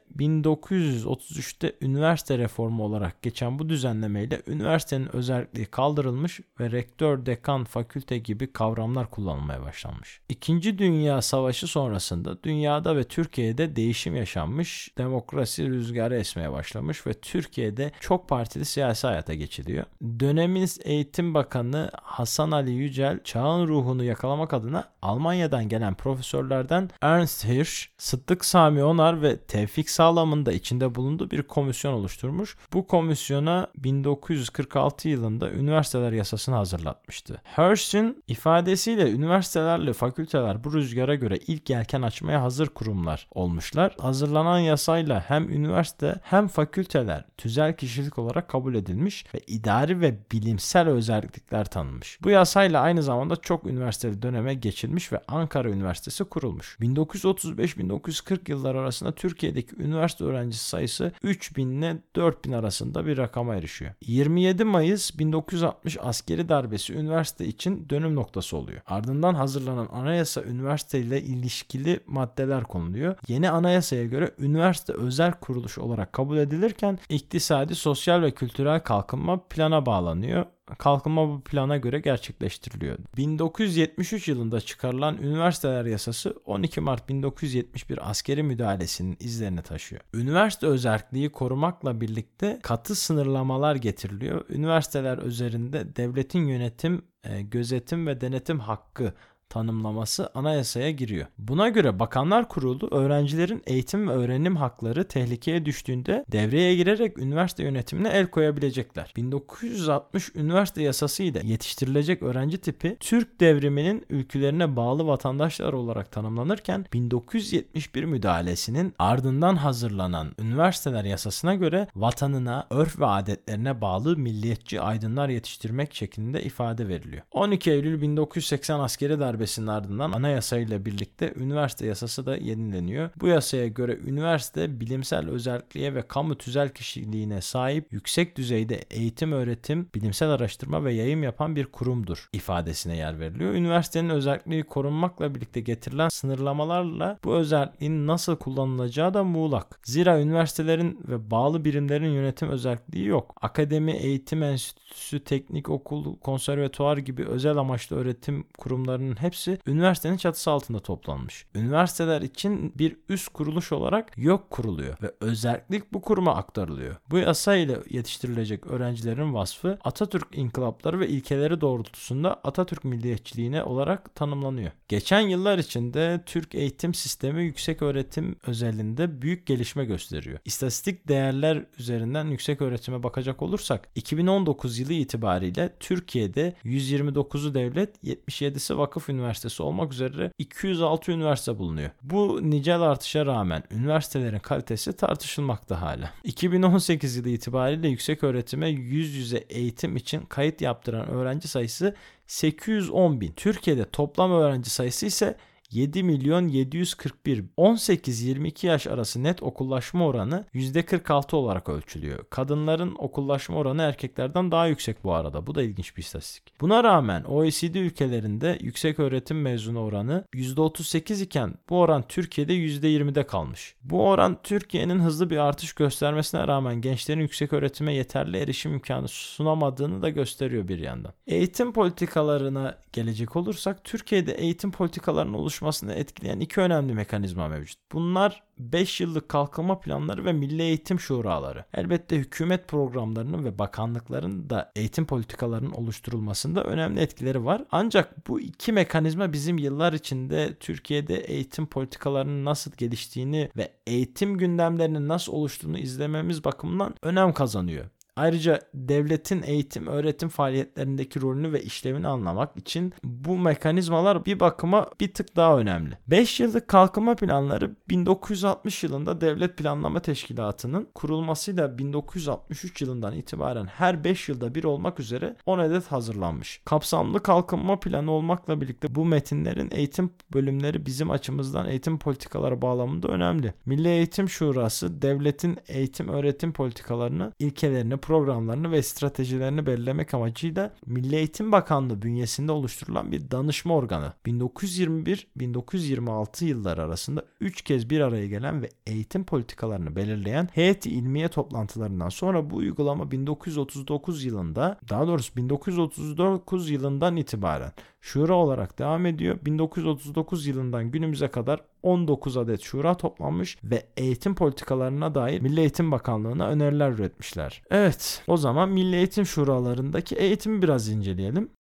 1933'te üniversite reformu olarak geçen bu düzenlemeyle üniversitenin özelliği kaldırılmış ve rektör, dekan, fakülte gibi kavramlar kullanılmaya başlanmış. İkinci Dünya Savaşı sonrasında dünyada ve Türkiye'de değişim yaşanmış, demokrasi rüzgarı esmeye başlamış ve Türkiye'de çok partili siyasi hayata geçiliyor. Dönemin Eğitim Bakanı Hasan Ali Yücel çağın ruhunu yakalamak adına Almanya'dan gelen profesörlerden Ernst Hirsch, Sıddık Sami Onar ve Tevfik Sağlam'ın da içinde bulunduğu bir komisyon oluşturmuş. Bu komisyona 1946 yılında üniversiteler yasasını hazırlatmıştı. Hirsch'in ifadesiyle üniversitelerle fakülteler bu rüzgara göre ilk yelken açmaya hazır kurumlar olmuşlar. Hazırlanan yasayla hem üniversite hem fakülteler tüzel kişilik olarak kabul edilmiş ve idari ve bilimsel özellikler tanınmış. Bu yasayla aynı zamanda çok üniversiteli döneme geçilmiş ve Ankara Üniversitesi kurulmuş. 1935-1940 yıllar arasında Türkiye'deki üniversite öğrencisi sayısı 3000 ile 4000 arasında bir rakama erişiyor. 27 Mayıs 1960 askeri darbesi üniversite için dönüm noktası oluyor. Ardından hazırlanan anayasa üniversite ile ilişkili maddeler konuluyor. Yeni anayasaya göre üniversite özel kuruluş olarak kabul edilirken iktisadi, sosyal ve kültürel kalkınma plana bağlanıyor kalkınma bu plana göre gerçekleştiriliyor. 1973 yılında çıkarılan üniversiteler yasası 12 Mart 1971 askeri müdahalesinin izlerini taşıyor. Üniversite özelliği korumakla birlikte katı sınırlamalar getiriliyor. Üniversiteler üzerinde devletin yönetim, e, gözetim ve denetim hakkı tanımlaması anayasaya giriyor. Buna göre Bakanlar Kurulu öğrencilerin eğitim ve öğrenim hakları tehlikeye düştüğünde devreye girerek üniversite yönetimine el koyabilecekler. 1960 üniversite yasası ile yetiştirilecek öğrenci tipi Türk devriminin ülkelerine bağlı vatandaşlar olarak tanımlanırken 1971 müdahalesinin ardından hazırlanan üniversiteler yasasına göre vatanına, örf ve adetlerine bağlı milliyetçi aydınlar yetiştirmek şeklinde ifade veriliyor. 12 Eylül 1980 askeri darbe darbesinin ardından anayasa ile birlikte üniversite yasası da yenileniyor. Bu yasaya göre üniversite bilimsel özelliğe ve kamu tüzel kişiliğine sahip yüksek düzeyde eğitim, öğretim, bilimsel araştırma ve yayım yapan bir kurumdur ifadesine yer veriliyor. Üniversitenin özelliği korunmakla birlikte getirilen sınırlamalarla bu özelliğin nasıl kullanılacağı da muğlak. Zira üniversitelerin ve bağlı birimlerin yönetim özelliği yok. Akademi, eğitim enstitüsü, teknik okul, konservatuar gibi özel amaçlı öğretim kurumlarının hepsi üniversitenin çatısı altında toplanmış. Üniversiteler için bir üst kuruluş olarak yok kuruluyor ve özellik bu kuruma aktarılıyor. Bu yasa ile yetiştirilecek öğrencilerin vasfı Atatürk inkılapları ve ilkeleri doğrultusunda Atatürk milliyetçiliğine olarak tanımlanıyor. Geçen yıllar içinde Türk eğitim sistemi yüksek öğretim özelinde büyük gelişme gösteriyor. İstatistik değerler üzerinden yüksek öğretime bakacak olursak 2019 yılı itibariyle Türkiye'de 129'u devlet, 77'si vakıf üniversitesi olmak üzere 206 üniversite bulunuyor. Bu nicel artışa rağmen üniversitelerin kalitesi tartışılmakta hala. 2018 yılı itibariyle yüksek öğretime yüz yüze eğitim için kayıt yaptıran öğrenci sayısı 810 bin. Türkiye'de toplam öğrenci sayısı ise 7 milyon 741 18-22 yaş arası net okullaşma oranı %46 olarak ölçülüyor. Kadınların okullaşma oranı erkeklerden daha yüksek bu arada. Bu da ilginç bir istatistik. Buna rağmen OECD ülkelerinde yüksek öğretim mezunu oranı %38 iken bu oran Türkiye'de %20'de kalmış. Bu oran Türkiye'nin hızlı bir artış göstermesine rağmen gençlerin yüksek öğretime yeterli erişim imkanı sunamadığını da gösteriyor bir yandan. Eğitim politikalarına gelecek olursak Türkiye'de eğitim politikalarının oluşmasını etkileyen iki önemli mekanizma mevcut. Bunlar 5 yıllık kalkınma planları ve milli eğitim şuraları. Elbette hükümet programlarının ve bakanlıkların da eğitim politikalarının oluşturulmasında önemli etkileri var. Ancak bu iki mekanizma bizim yıllar içinde Türkiye'de eğitim politikalarının nasıl geliştiğini ve eğitim gündemlerinin nasıl oluştuğunu izlememiz bakımından önem kazanıyor. Ayrıca devletin eğitim öğretim faaliyetlerindeki rolünü ve işlevini anlamak için bu mekanizmalar bir bakıma bir tık daha önemli. 5 yıllık kalkınma planları 1960 yılında Devlet Planlama Teşkilatı'nın kurulmasıyla 1963 yılından itibaren her 5 yılda bir olmak üzere 10 adet hazırlanmış. Kapsamlı kalkınma planı olmakla birlikte bu metinlerin eğitim bölümleri bizim açımızdan eğitim politikaları bağlamında önemli. Milli Eğitim Şurası devletin eğitim öğretim politikalarını, ilkelerini, programlarını ve stratejilerini belirlemek amacıyla Milli Eğitim Bakanlığı bünyesinde oluşturulan bir danışma organı. 1921-1926 yılları arasında 3 kez bir araya gelen ve eğitim politikalarını belirleyen heyet ilmiye toplantılarından sonra bu uygulama 1939 yılında daha doğrusu 1939 yılından itibaren şura olarak devam ediyor. 1939 yılından günümüze kadar 19 adet şura toplanmış ve eğitim politikalarına dair Milli Eğitim Bakanlığı'na öneriler üretmişler. Evet o zaman Milli Eğitim Şuralarındaki eğitimi biraz inceleyelim.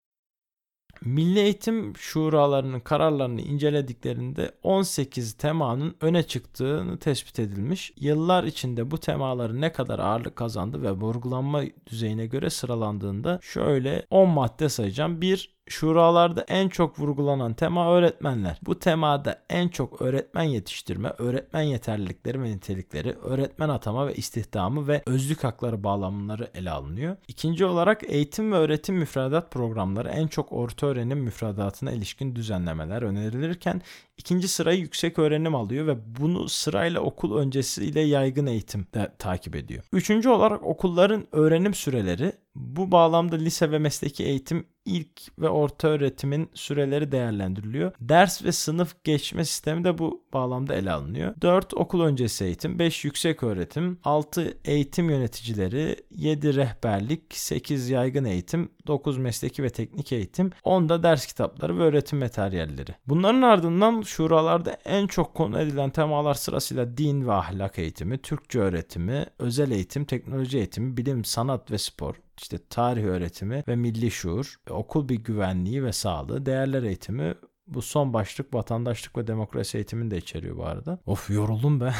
Milli Eğitim Şuralarının kararlarını incelediklerinde 18 temanın öne çıktığını tespit edilmiş. Yıllar içinde bu temaların ne kadar ağırlık kazandı ve vurgulanma düzeyine göre sıralandığında şöyle 10 madde sayacağım. 1 Şuralarda en çok vurgulanan tema öğretmenler. Bu temada en çok öğretmen yetiştirme, öğretmen yeterlilikleri ve nitelikleri, öğretmen atama ve istihdamı ve özlük hakları bağlamları ele alınıyor. İkinci olarak eğitim ve öğretim müfredat programları en çok orta öğrenim müfredatına ilişkin düzenlemeler önerilirken ikinci sırayı yüksek öğrenim alıyor ve bunu sırayla okul öncesiyle yaygın eğitim de takip ediyor. Üçüncü olarak okulların öğrenim süreleri bu bağlamda lise ve mesleki eğitim ilk ve orta öğretimin süreleri değerlendiriliyor. Ders ve sınıf geçme sistemi de bu bağlamda ele alınıyor. 4 okul öncesi eğitim, 5 yüksek öğretim, 6 eğitim yöneticileri, 7 rehberlik, 8 yaygın eğitim, 9 mesleki ve teknik eğitim, 10 da ders kitapları ve öğretim materyalleri. Bunların ardından şuralarda en çok konu edilen temalar sırasıyla din ve ahlak eğitimi, Türkçe öğretimi, özel eğitim, teknoloji eğitimi, bilim, sanat ve spor, işte tarih öğretimi ve milli şuur, okul bir güvenliği ve sağlığı, değerler eğitimi, bu son başlık vatandaşlık ve demokrasi eğitimini de içeriyor bu arada. Of yoruldum be.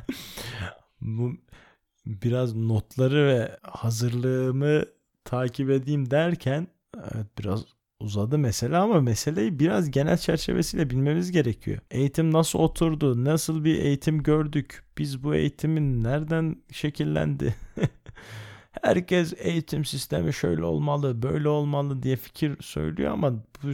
*laughs* bu biraz notları ve hazırlığımı takip edeyim derken evet biraz uzadı mesele ama meseleyi biraz genel çerçevesiyle bilmemiz gerekiyor. Eğitim nasıl oturdu? Nasıl bir eğitim gördük? Biz bu eğitimin nereden şekillendi? *laughs* Herkes eğitim sistemi şöyle olmalı, böyle olmalı diye fikir söylüyor ama bu,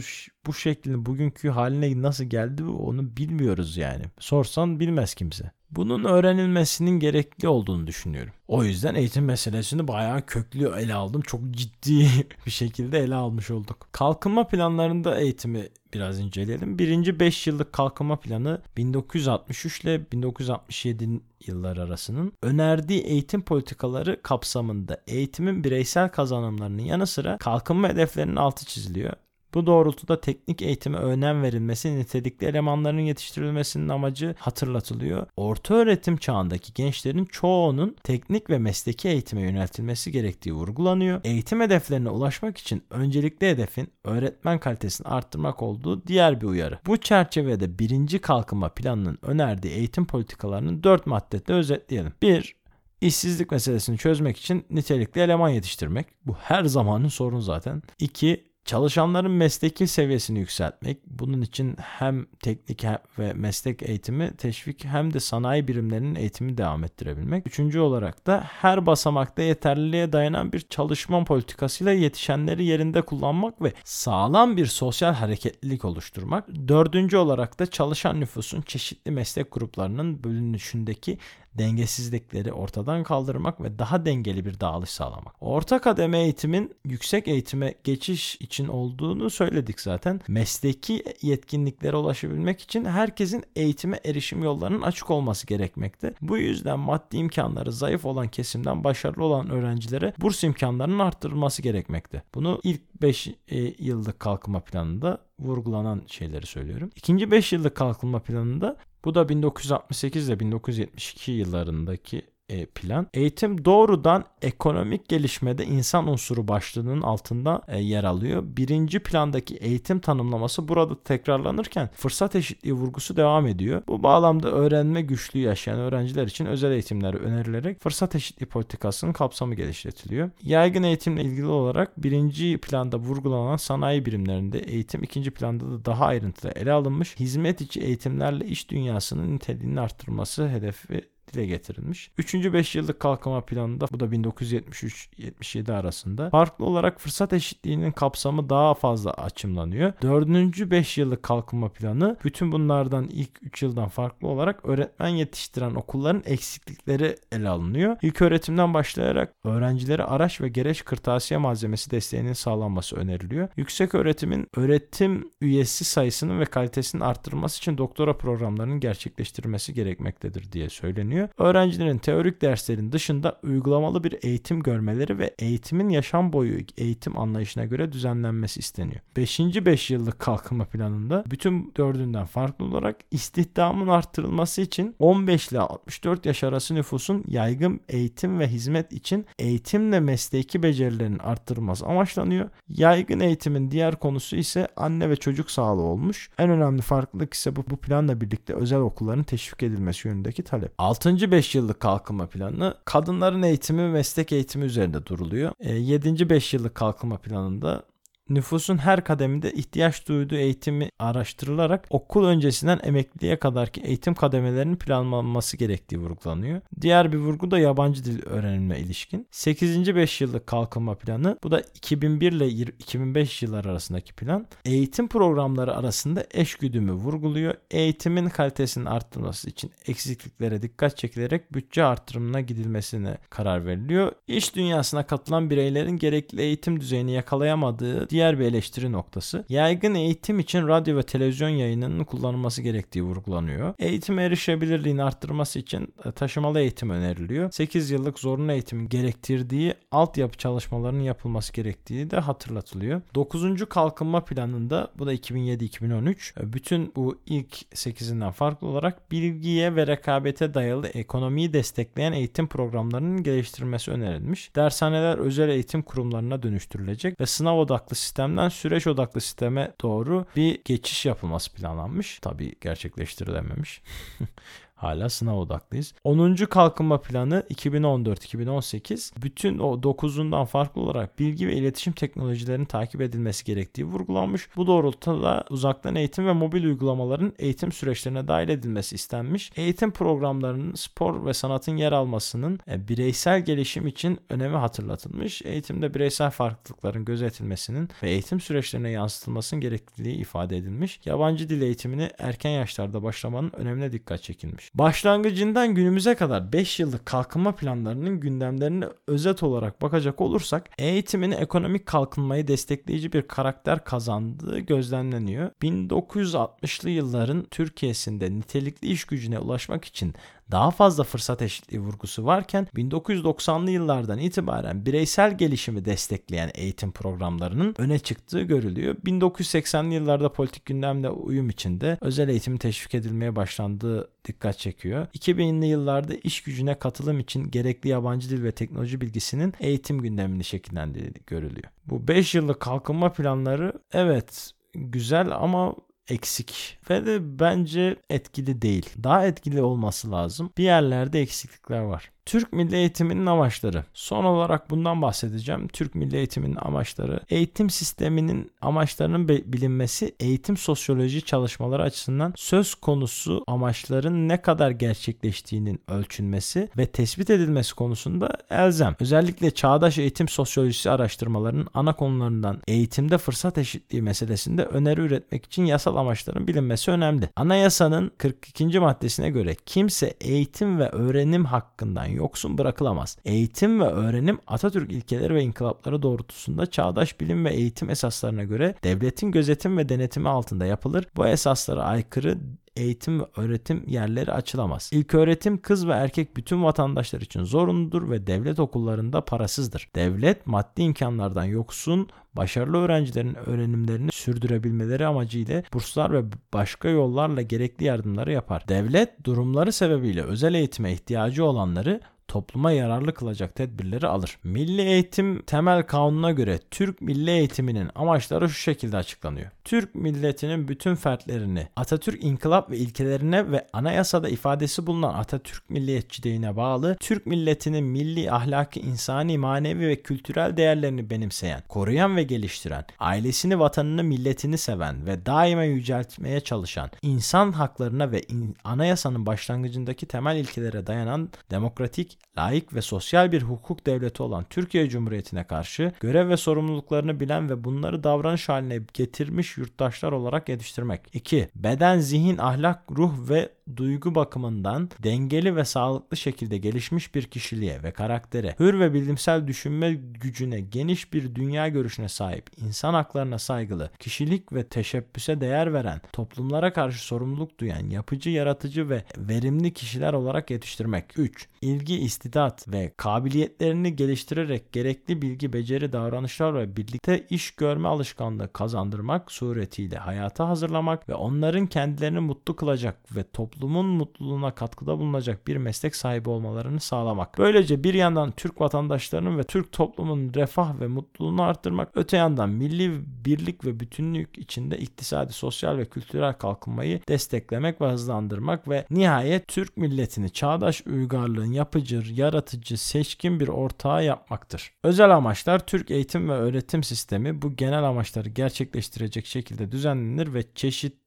bu şeklin bugünkü haline nasıl geldi onu bilmiyoruz yani. Sorsan bilmez kimse. Bunun öğrenilmesinin gerekli olduğunu düşünüyorum. O yüzden eğitim meselesini bayağı köklü ele aldım. Çok ciddi *laughs* bir şekilde ele almış olduk. Kalkınma planlarında eğitimi biraz inceleyelim. Birinci 5 yıllık kalkınma planı 1963 ile 1967 yıllar arasının önerdiği eğitim politikaları kapsamında eğitimin bireysel kazanımlarının yanı sıra kalkınma hedeflerinin altı çiziliyor. Bu doğrultuda teknik eğitime önem verilmesi, nitelikli elemanların yetiştirilmesinin amacı hatırlatılıyor. Orta öğretim çağındaki gençlerin çoğunun teknik ve mesleki eğitime yöneltilmesi gerektiği vurgulanıyor. Eğitim hedeflerine ulaşmak için öncelikli hedefin öğretmen kalitesini arttırmak olduğu diğer bir uyarı. Bu çerçevede birinci kalkınma planının önerdiği eğitim politikalarının dört maddede özetleyelim. 1. İşsizlik meselesini çözmek için nitelikli eleman yetiştirmek. Bu her zamanın sorunu zaten. 2. Çalışanların mesleki seviyesini yükseltmek, bunun için hem teknik ve meslek eğitimi teşvik hem de sanayi birimlerinin eğitimi devam ettirebilmek. Üçüncü olarak da her basamakta yeterliliğe dayanan bir çalışma politikasıyla yetişenleri yerinde kullanmak ve sağlam bir sosyal hareketlilik oluşturmak. Dördüncü olarak da çalışan nüfusun çeşitli meslek gruplarının bölünüşündeki dengesizlikleri ortadan kaldırmak ve daha dengeli bir dağılış sağlamak. Orta kademe eğitimin yüksek eğitime geçiş için olduğunu söyledik zaten. Mesleki yetkinliklere ulaşabilmek için herkesin eğitime erişim yollarının açık olması gerekmekte. Bu yüzden maddi imkanları zayıf olan kesimden başarılı olan öğrencilere burs imkanlarının arttırılması gerekmekte. Bunu ilk 5 e, yıllık kalkınma planında vurgulanan şeyleri söylüyorum. İkinci 5 yıllık kalkınma planında bu da 1968 ile 1972 yıllarındaki plan. Eğitim doğrudan ekonomik gelişmede insan unsuru başlığının altında e, yer alıyor. Birinci plandaki eğitim tanımlaması burada tekrarlanırken fırsat eşitliği vurgusu devam ediyor. Bu bağlamda öğrenme güçlüğü yaşayan öğrenciler için özel eğitimler önerilerek fırsat eşitliği politikasının kapsamı geliştiriliyor. Yaygın eğitimle ilgili olarak birinci planda vurgulanan sanayi birimlerinde eğitim ikinci planda da daha ayrıntılı ele alınmış. Hizmet içi eğitimlerle iş dünyasının niteliğini arttırması hedefi dile getirilmiş. Üçüncü 5 yıllık kalkınma planında bu da 1973-77 arasında farklı olarak fırsat eşitliğinin kapsamı daha fazla açımlanıyor. Dördüncü 5 yıllık kalkınma planı bütün bunlardan ilk 3 yıldan farklı olarak öğretmen yetiştiren okulların eksiklikleri ele alınıyor. İlk öğretimden başlayarak öğrencilere araç ve gereç kırtasiye malzemesi desteğinin sağlanması öneriliyor. Yüksek öğretimin öğretim üyesi sayısının ve kalitesinin arttırılması için doktora programlarının gerçekleştirilmesi gerekmektedir diye söyleniyor öğreniyor. Öğrencilerin teorik derslerin dışında uygulamalı bir eğitim görmeleri ve eğitimin yaşam boyu eğitim anlayışına göre düzenlenmesi isteniyor. 5. 5 yıllık kalkınma planında bütün dördünden farklı olarak istihdamın arttırılması için 15 ile 64 yaş arası nüfusun yaygın eğitim ve hizmet için eğitimle mesleki becerilerin arttırılması amaçlanıyor. Yaygın eğitimin diğer konusu ise anne ve çocuk sağlığı olmuş. En önemli farklılık ise bu, bu planla birlikte özel okulların teşvik edilmesi yönündeki talep. 6. 6. 5 yıllık kalkınma planı kadınların eğitimi ve meslek eğitimi üzerinde duruluyor. 7. E, 5 yıllık kalkınma planında nüfusun her kademinde ihtiyaç duyduğu eğitimi araştırılarak okul öncesinden emekliliğe kadarki eğitim kademelerinin planlanması gerektiği vurgulanıyor. Diğer bir vurgu da yabancı dil öğrenilme ilişkin. 8. 5 yıllık kalkınma planı bu da 2001 ile 2005 yıllar arasındaki plan. Eğitim programları arasında eş güdümü vurguluyor. Eğitimin kalitesinin arttırılması için eksikliklere dikkat çekilerek bütçe artırımına gidilmesine karar veriliyor. İş dünyasına katılan bireylerin gerekli eğitim düzeyini yakalayamadığı diğer bir eleştiri noktası yaygın eğitim için radyo ve televizyon yayınının kullanılması gerektiği vurgulanıyor. Eğitim erişebilirliğini arttırması için e, taşımalı eğitim öneriliyor. 8 yıllık zorunlu eğitimin gerektirdiği altyapı çalışmalarının yapılması gerektiği de hatırlatılıyor. 9. kalkınma planında bu da 2007-2013 e, bütün bu ilk 8'inden farklı olarak bilgiye ve rekabete dayalı ekonomiyi destekleyen eğitim programlarının geliştirilmesi önerilmiş. Dershaneler özel eğitim kurumlarına dönüştürülecek ve sınav odaklı sistemden süreç odaklı sisteme doğru bir geçiş yapılması planlanmış. Tabii gerçekleştirilememiş. *laughs* Hala sınav odaklıyız. 10. kalkınma planı 2014-2018 bütün o 9'undan farklı olarak bilgi ve iletişim teknolojilerinin takip edilmesi gerektiği vurgulanmış. Bu doğrultuda uzaktan eğitim ve mobil uygulamaların eğitim süreçlerine dahil edilmesi istenmiş. Eğitim programlarının spor ve sanatın yer almasının e, bireysel gelişim için önemi hatırlatılmış. Eğitimde bireysel farklılıkların gözetilmesinin ve eğitim süreçlerine yansıtılmasının gerekliliği ifade edilmiş. Yabancı dil eğitimini erken yaşlarda başlamanın önemine dikkat çekilmiş. Başlangıcından günümüze kadar 5 yıllık kalkınma planlarının gündemlerine özet olarak bakacak olursak eğitimin ekonomik kalkınmayı destekleyici bir karakter kazandığı gözlemleniyor. 1960'lı yılların Türkiye'sinde nitelikli iş gücüne ulaşmak için daha fazla fırsat eşitliği vurgusu varken 1990'lı yıllardan itibaren bireysel gelişimi destekleyen eğitim programlarının öne çıktığı görülüyor. 1980'li yıllarda politik gündemle uyum içinde özel eğitim teşvik edilmeye başlandığı dikkat çekiyor. 2000'li yıllarda iş gücüne katılım için gerekli yabancı dil ve teknoloji bilgisinin eğitim gündemini şekillendirdiği görülüyor. Bu 5 yıllık kalkınma planları evet güzel ama eksik ve de bence etkili değil. Daha etkili olması lazım. Bir yerlerde eksiklikler var. Türk Milli Eğitiminin amaçları. Son olarak bundan bahsedeceğim. Türk Milli Eğitiminin amaçları. Eğitim sisteminin amaçlarının bilinmesi eğitim sosyoloji çalışmaları açısından söz konusu amaçların ne kadar gerçekleştiğinin ölçülmesi ve tespit edilmesi konusunda elzem. Özellikle çağdaş eğitim sosyolojisi araştırmalarının ana konularından eğitimde fırsat eşitliği meselesinde öneri üretmek için yasal amaçların bilinmesi önemli. Anayasanın 42. maddesine göre kimse eğitim ve öğrenim hakkından yoksun bırakılamaz. Eğitim ve öğrenim Atatürk ilkeleri ve inkılapları doğrultusunda çağdaş bilim ve eğitim esaslarına göre devletin gözetim ve denetimi altında yapılır. Bu esaslara aykırı eğitim ve öğretim yerleri açılamaz. İlk öğretim kız ve erkek bütün vatandaşlar için zorunludur ve devlet okullarında parasızdır. Devlet maddi imkanlardan yoksun, başarılı öğrencilerin öğrenimlerini sürdürebilmeleri amacıyla burslar ve başka yollarla gerekli yardımları yapar. Devlet durumları sebebiyle özel eğitime ihtiyacı olanları topluma yararlı kılacak tedbirleri alır. Milli Eğitim Temel Kanunu'na göre Türk milli eğitiminin amaçları şu şekilde açıklanıyor. Türk milletinin bütün fertlerini Atatürk inkılap ve ilkelerine ve anayasada ifadesi bulunan Atatürk milliyetçiliğine bağlı Türk milletinin milli ahlaki, insani, manevi ve kültürel değerlerini benimseyen, koruyan ve geliştiren, ailesini, vatanını, milletini seven ve daima yüceltmeye çalışan, insan haklarına ve in- anayasanın başlangıcındaki temel ilkelere dayanan demokratik, layık ve sosyal bir hukuk devleti olan Türkiye Cumhuriyeti'ne karşı görev ve sorumluluklarını bilen ve bunları davranış haline getirmiş yurttaşlar olarak yetiştirmek. 2. Beden, zihin, ahlak, ruh ve duygu bakımından dengeli ve sağlıklı şekilde gelişmiş bir kişiliğe ve karaktere, hür ve bilimsel düşünme gücüne, geniş bir dünya görüşüne sahip, insan haklarına saygılı, kişilik ve teşebbüse değer veren, toplumlara karşı sorumluluk duyan, yapıcı, yaratıcı ve verimli kişiler olarak yetiştirmek. 3. İlgi, istidat ve kabiliyetlerini geliştirerek gerekli bilgi, beceri, davranışlar ve birlikte iş görme alışkanlığı kazandırmak suretiyle hayata hazırlamak ve onların kendilerini mutlu kılacak ve toplumun mutluluğuna katkıda bulunacak bir meslek sahibi olmalarını sağlamak. Böylece bir yandan Türk vatandaşlarının ve Türk toplumunun refah ve mutluluğunu arttırmak, öte yandan milli birlik ve bütünlük içinde iktisadi, sosyal ve kültürel kalkınmayı desteklemek ve hızlandırmak ve nihayet Türk milletini çağdaş uygarlığın yapıcı, yaratıcı, seçkin bir ortağı yapmaktır. Özel amaçlar Türk eğitim ve öğretim sistemi bu genel amaçları gerçekleştirecek şekilde düzenlenir ve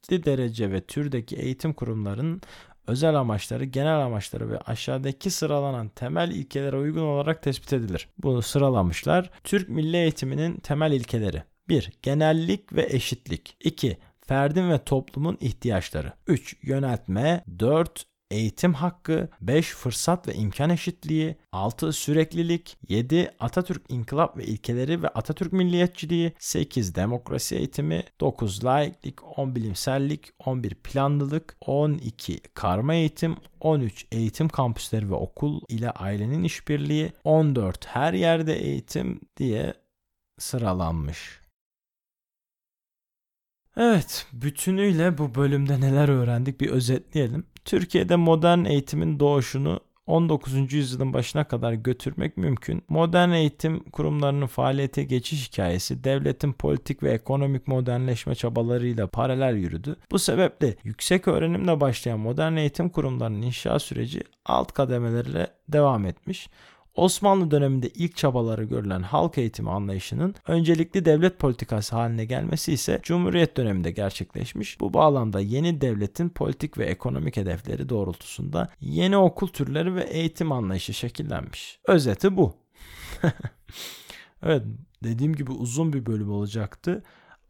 çeşitli derece ve türdeki eğitim kurumlarının özel amaçları, genel amaçları ve aşağıdaki sıralanan temel ilkelere uygun olarak tespit edilir. Bunu sıralamışlar. Türk milli eğitiminin temel ilkeleri. 1. Genellik ve eşitlik. 2. Ferdin ve toplumun ihtiyaçları. 3. Yöneltme. 4 eğitim hakkı, 5 fırsat ve imkan eşitliği, 6 süreklilik, 7 Atatürk inkılap ve ilkeleri ve Atatürk milliyetçiliği, 8 demokrasi eğitimi, 9 laiklik, 10 bilimsellik, 11 planlılık, 12 karma eğitim, 13 eğitim kampüsleri ve okul ile ailenin işbirliği, 14 her yerde eğitim diye sıralanmış. Evet, bütünüyle bu bölümde neler öğrendik bir özetleyelim. Türkiye'de modern eğitimin doğuşunu 19. yüzyılın başına kadar götürmek mümkün. Modern eğitim kurumlarının faaliyete geçiş hikayesi devletin politik ve ekonomik modernleşme çabalarıyla paralel yürüdü. Bu sebeple yüksek öğrenimle başlayan modern eğitim kurumlarının inşa süreci alt kademelerle devam etmiş. Osmanlı döneminde ilk çabaları görülen halk eğitimi anlayışının öncelikli devlet politikası haline gelmesi ise Cumhuriyet döneminde gerçekleşmiş. Bu bağlamda yeni devletin politik ve ekonomik hedefleri doğrultusunda yeni okul türleri ve eğitim anlayışı şekillenmiş. Özeti bu. *laughs* evet dediğim gibi uzun bir bölüm olacaktı.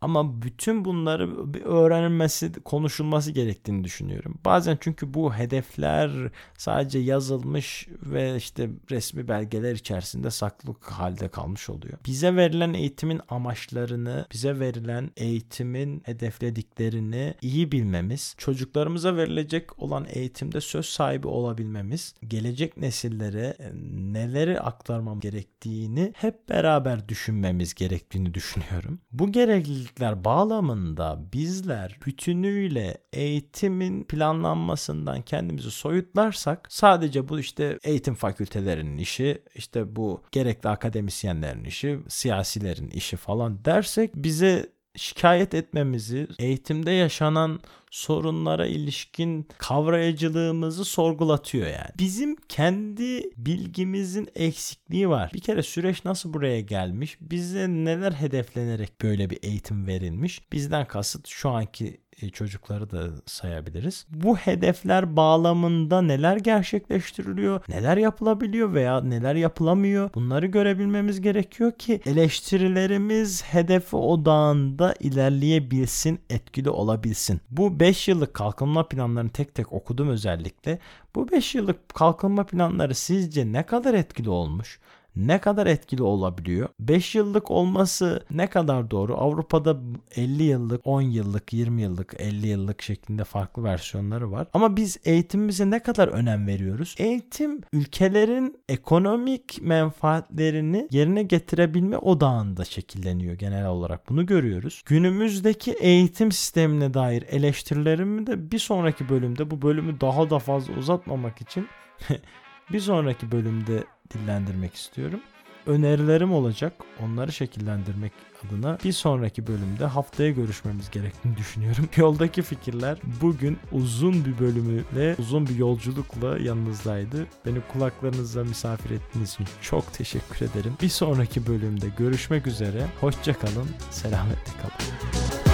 Ama bütün bunları bir öğrenilmesi, konuşulması gerektiğini düşünüyorum. Bazen çünkü bu hedefler sadece yazılmış ve işte resmi belgeler içerisinde saklı halde kalmış oluyor. Bize verilen eğitimin amaçlarını, bize verilen eğitimin hedeflediklerini iyi bilmemiz, çocuklarımıza verilecek olan eğitimde söz sahibi olabilmemiz, gelecek nesillere e, neleri aktarmam gerektiğini hep beraber düşünmemiz gerektiğini düşünüyorum. Bu gereklilik gereklilikler bağlamında bizler bütünüyle eğitimin planlanmasından kendimizi soyutlarsak sadece bu işte eğitim fakültelerinin işi, işte bu gerekli akademisyenlerin işi, siyasilerin işi falan dersek bize şikayet etmemizi, eğitimde yaşanan sorunlara ilişkin kavrayıcılığımızı sorgulatıyor yani. Bizim kendi bilgimizin eksikliği var. Bir kere süreç nasıl buraya gelmiş? Bize neler hedeflenerek böyle bir eğitim verilmiş? Bizden kasıt şu anki e, çocukları da sayabiliriz. Bu hedefler bağlamında neler gerçekleştiriliyor, neler yapılabiliyor veya neler yapılamıyor bunları görebilmemiz gerekiyor ki eleştirilerimiz hedefi odağında ilerleyebilsin, etkili olabilsin. Bu 5 yıllık kalkınma planlarını tek tek okudum özellikle. Bu 5 yıllık kalkınma planları sizce ne kadar etkili olmuş? Ne kadar etkili olabiliyor? 5 yıllık olması ne kadar doğru? Avrupa'da 50 yıllık, 10 yıllık, 20 yıllık, 50 yıllık şeklinde farklı versiyonları var. Ama biz eğitimimize ne kadar önem veriyoruz? Eğitim ülkelerin ekonomik menfaatlerini yerine getirebilme odağında şekilleniyor genel olarak. Bunu görüyoruz. Günümüzdeki eğitim sistemine dair eleştirilerimi de bir sonraki bölümde bu bölümü daha da fazla uzatmamak için *laughs* bir sonraki bölümde dillendirmek istiyorum. Önerilerim olacak. Onları şekillendirmek adına bir sonraki bölümde haftaya görüşmemiz gerektiğini düşünüyorum. *laughs* Yoldaki fikirler bugün uzun bir bölümüyle, uzun bir yolculukla yanınızdaydı. Beni kulaklarınızda misafir ettiğiniz için çok teşekkür ederim. Bir sonraki bölümde görüşmek üzere. Hoşçakalın, selametle kalın.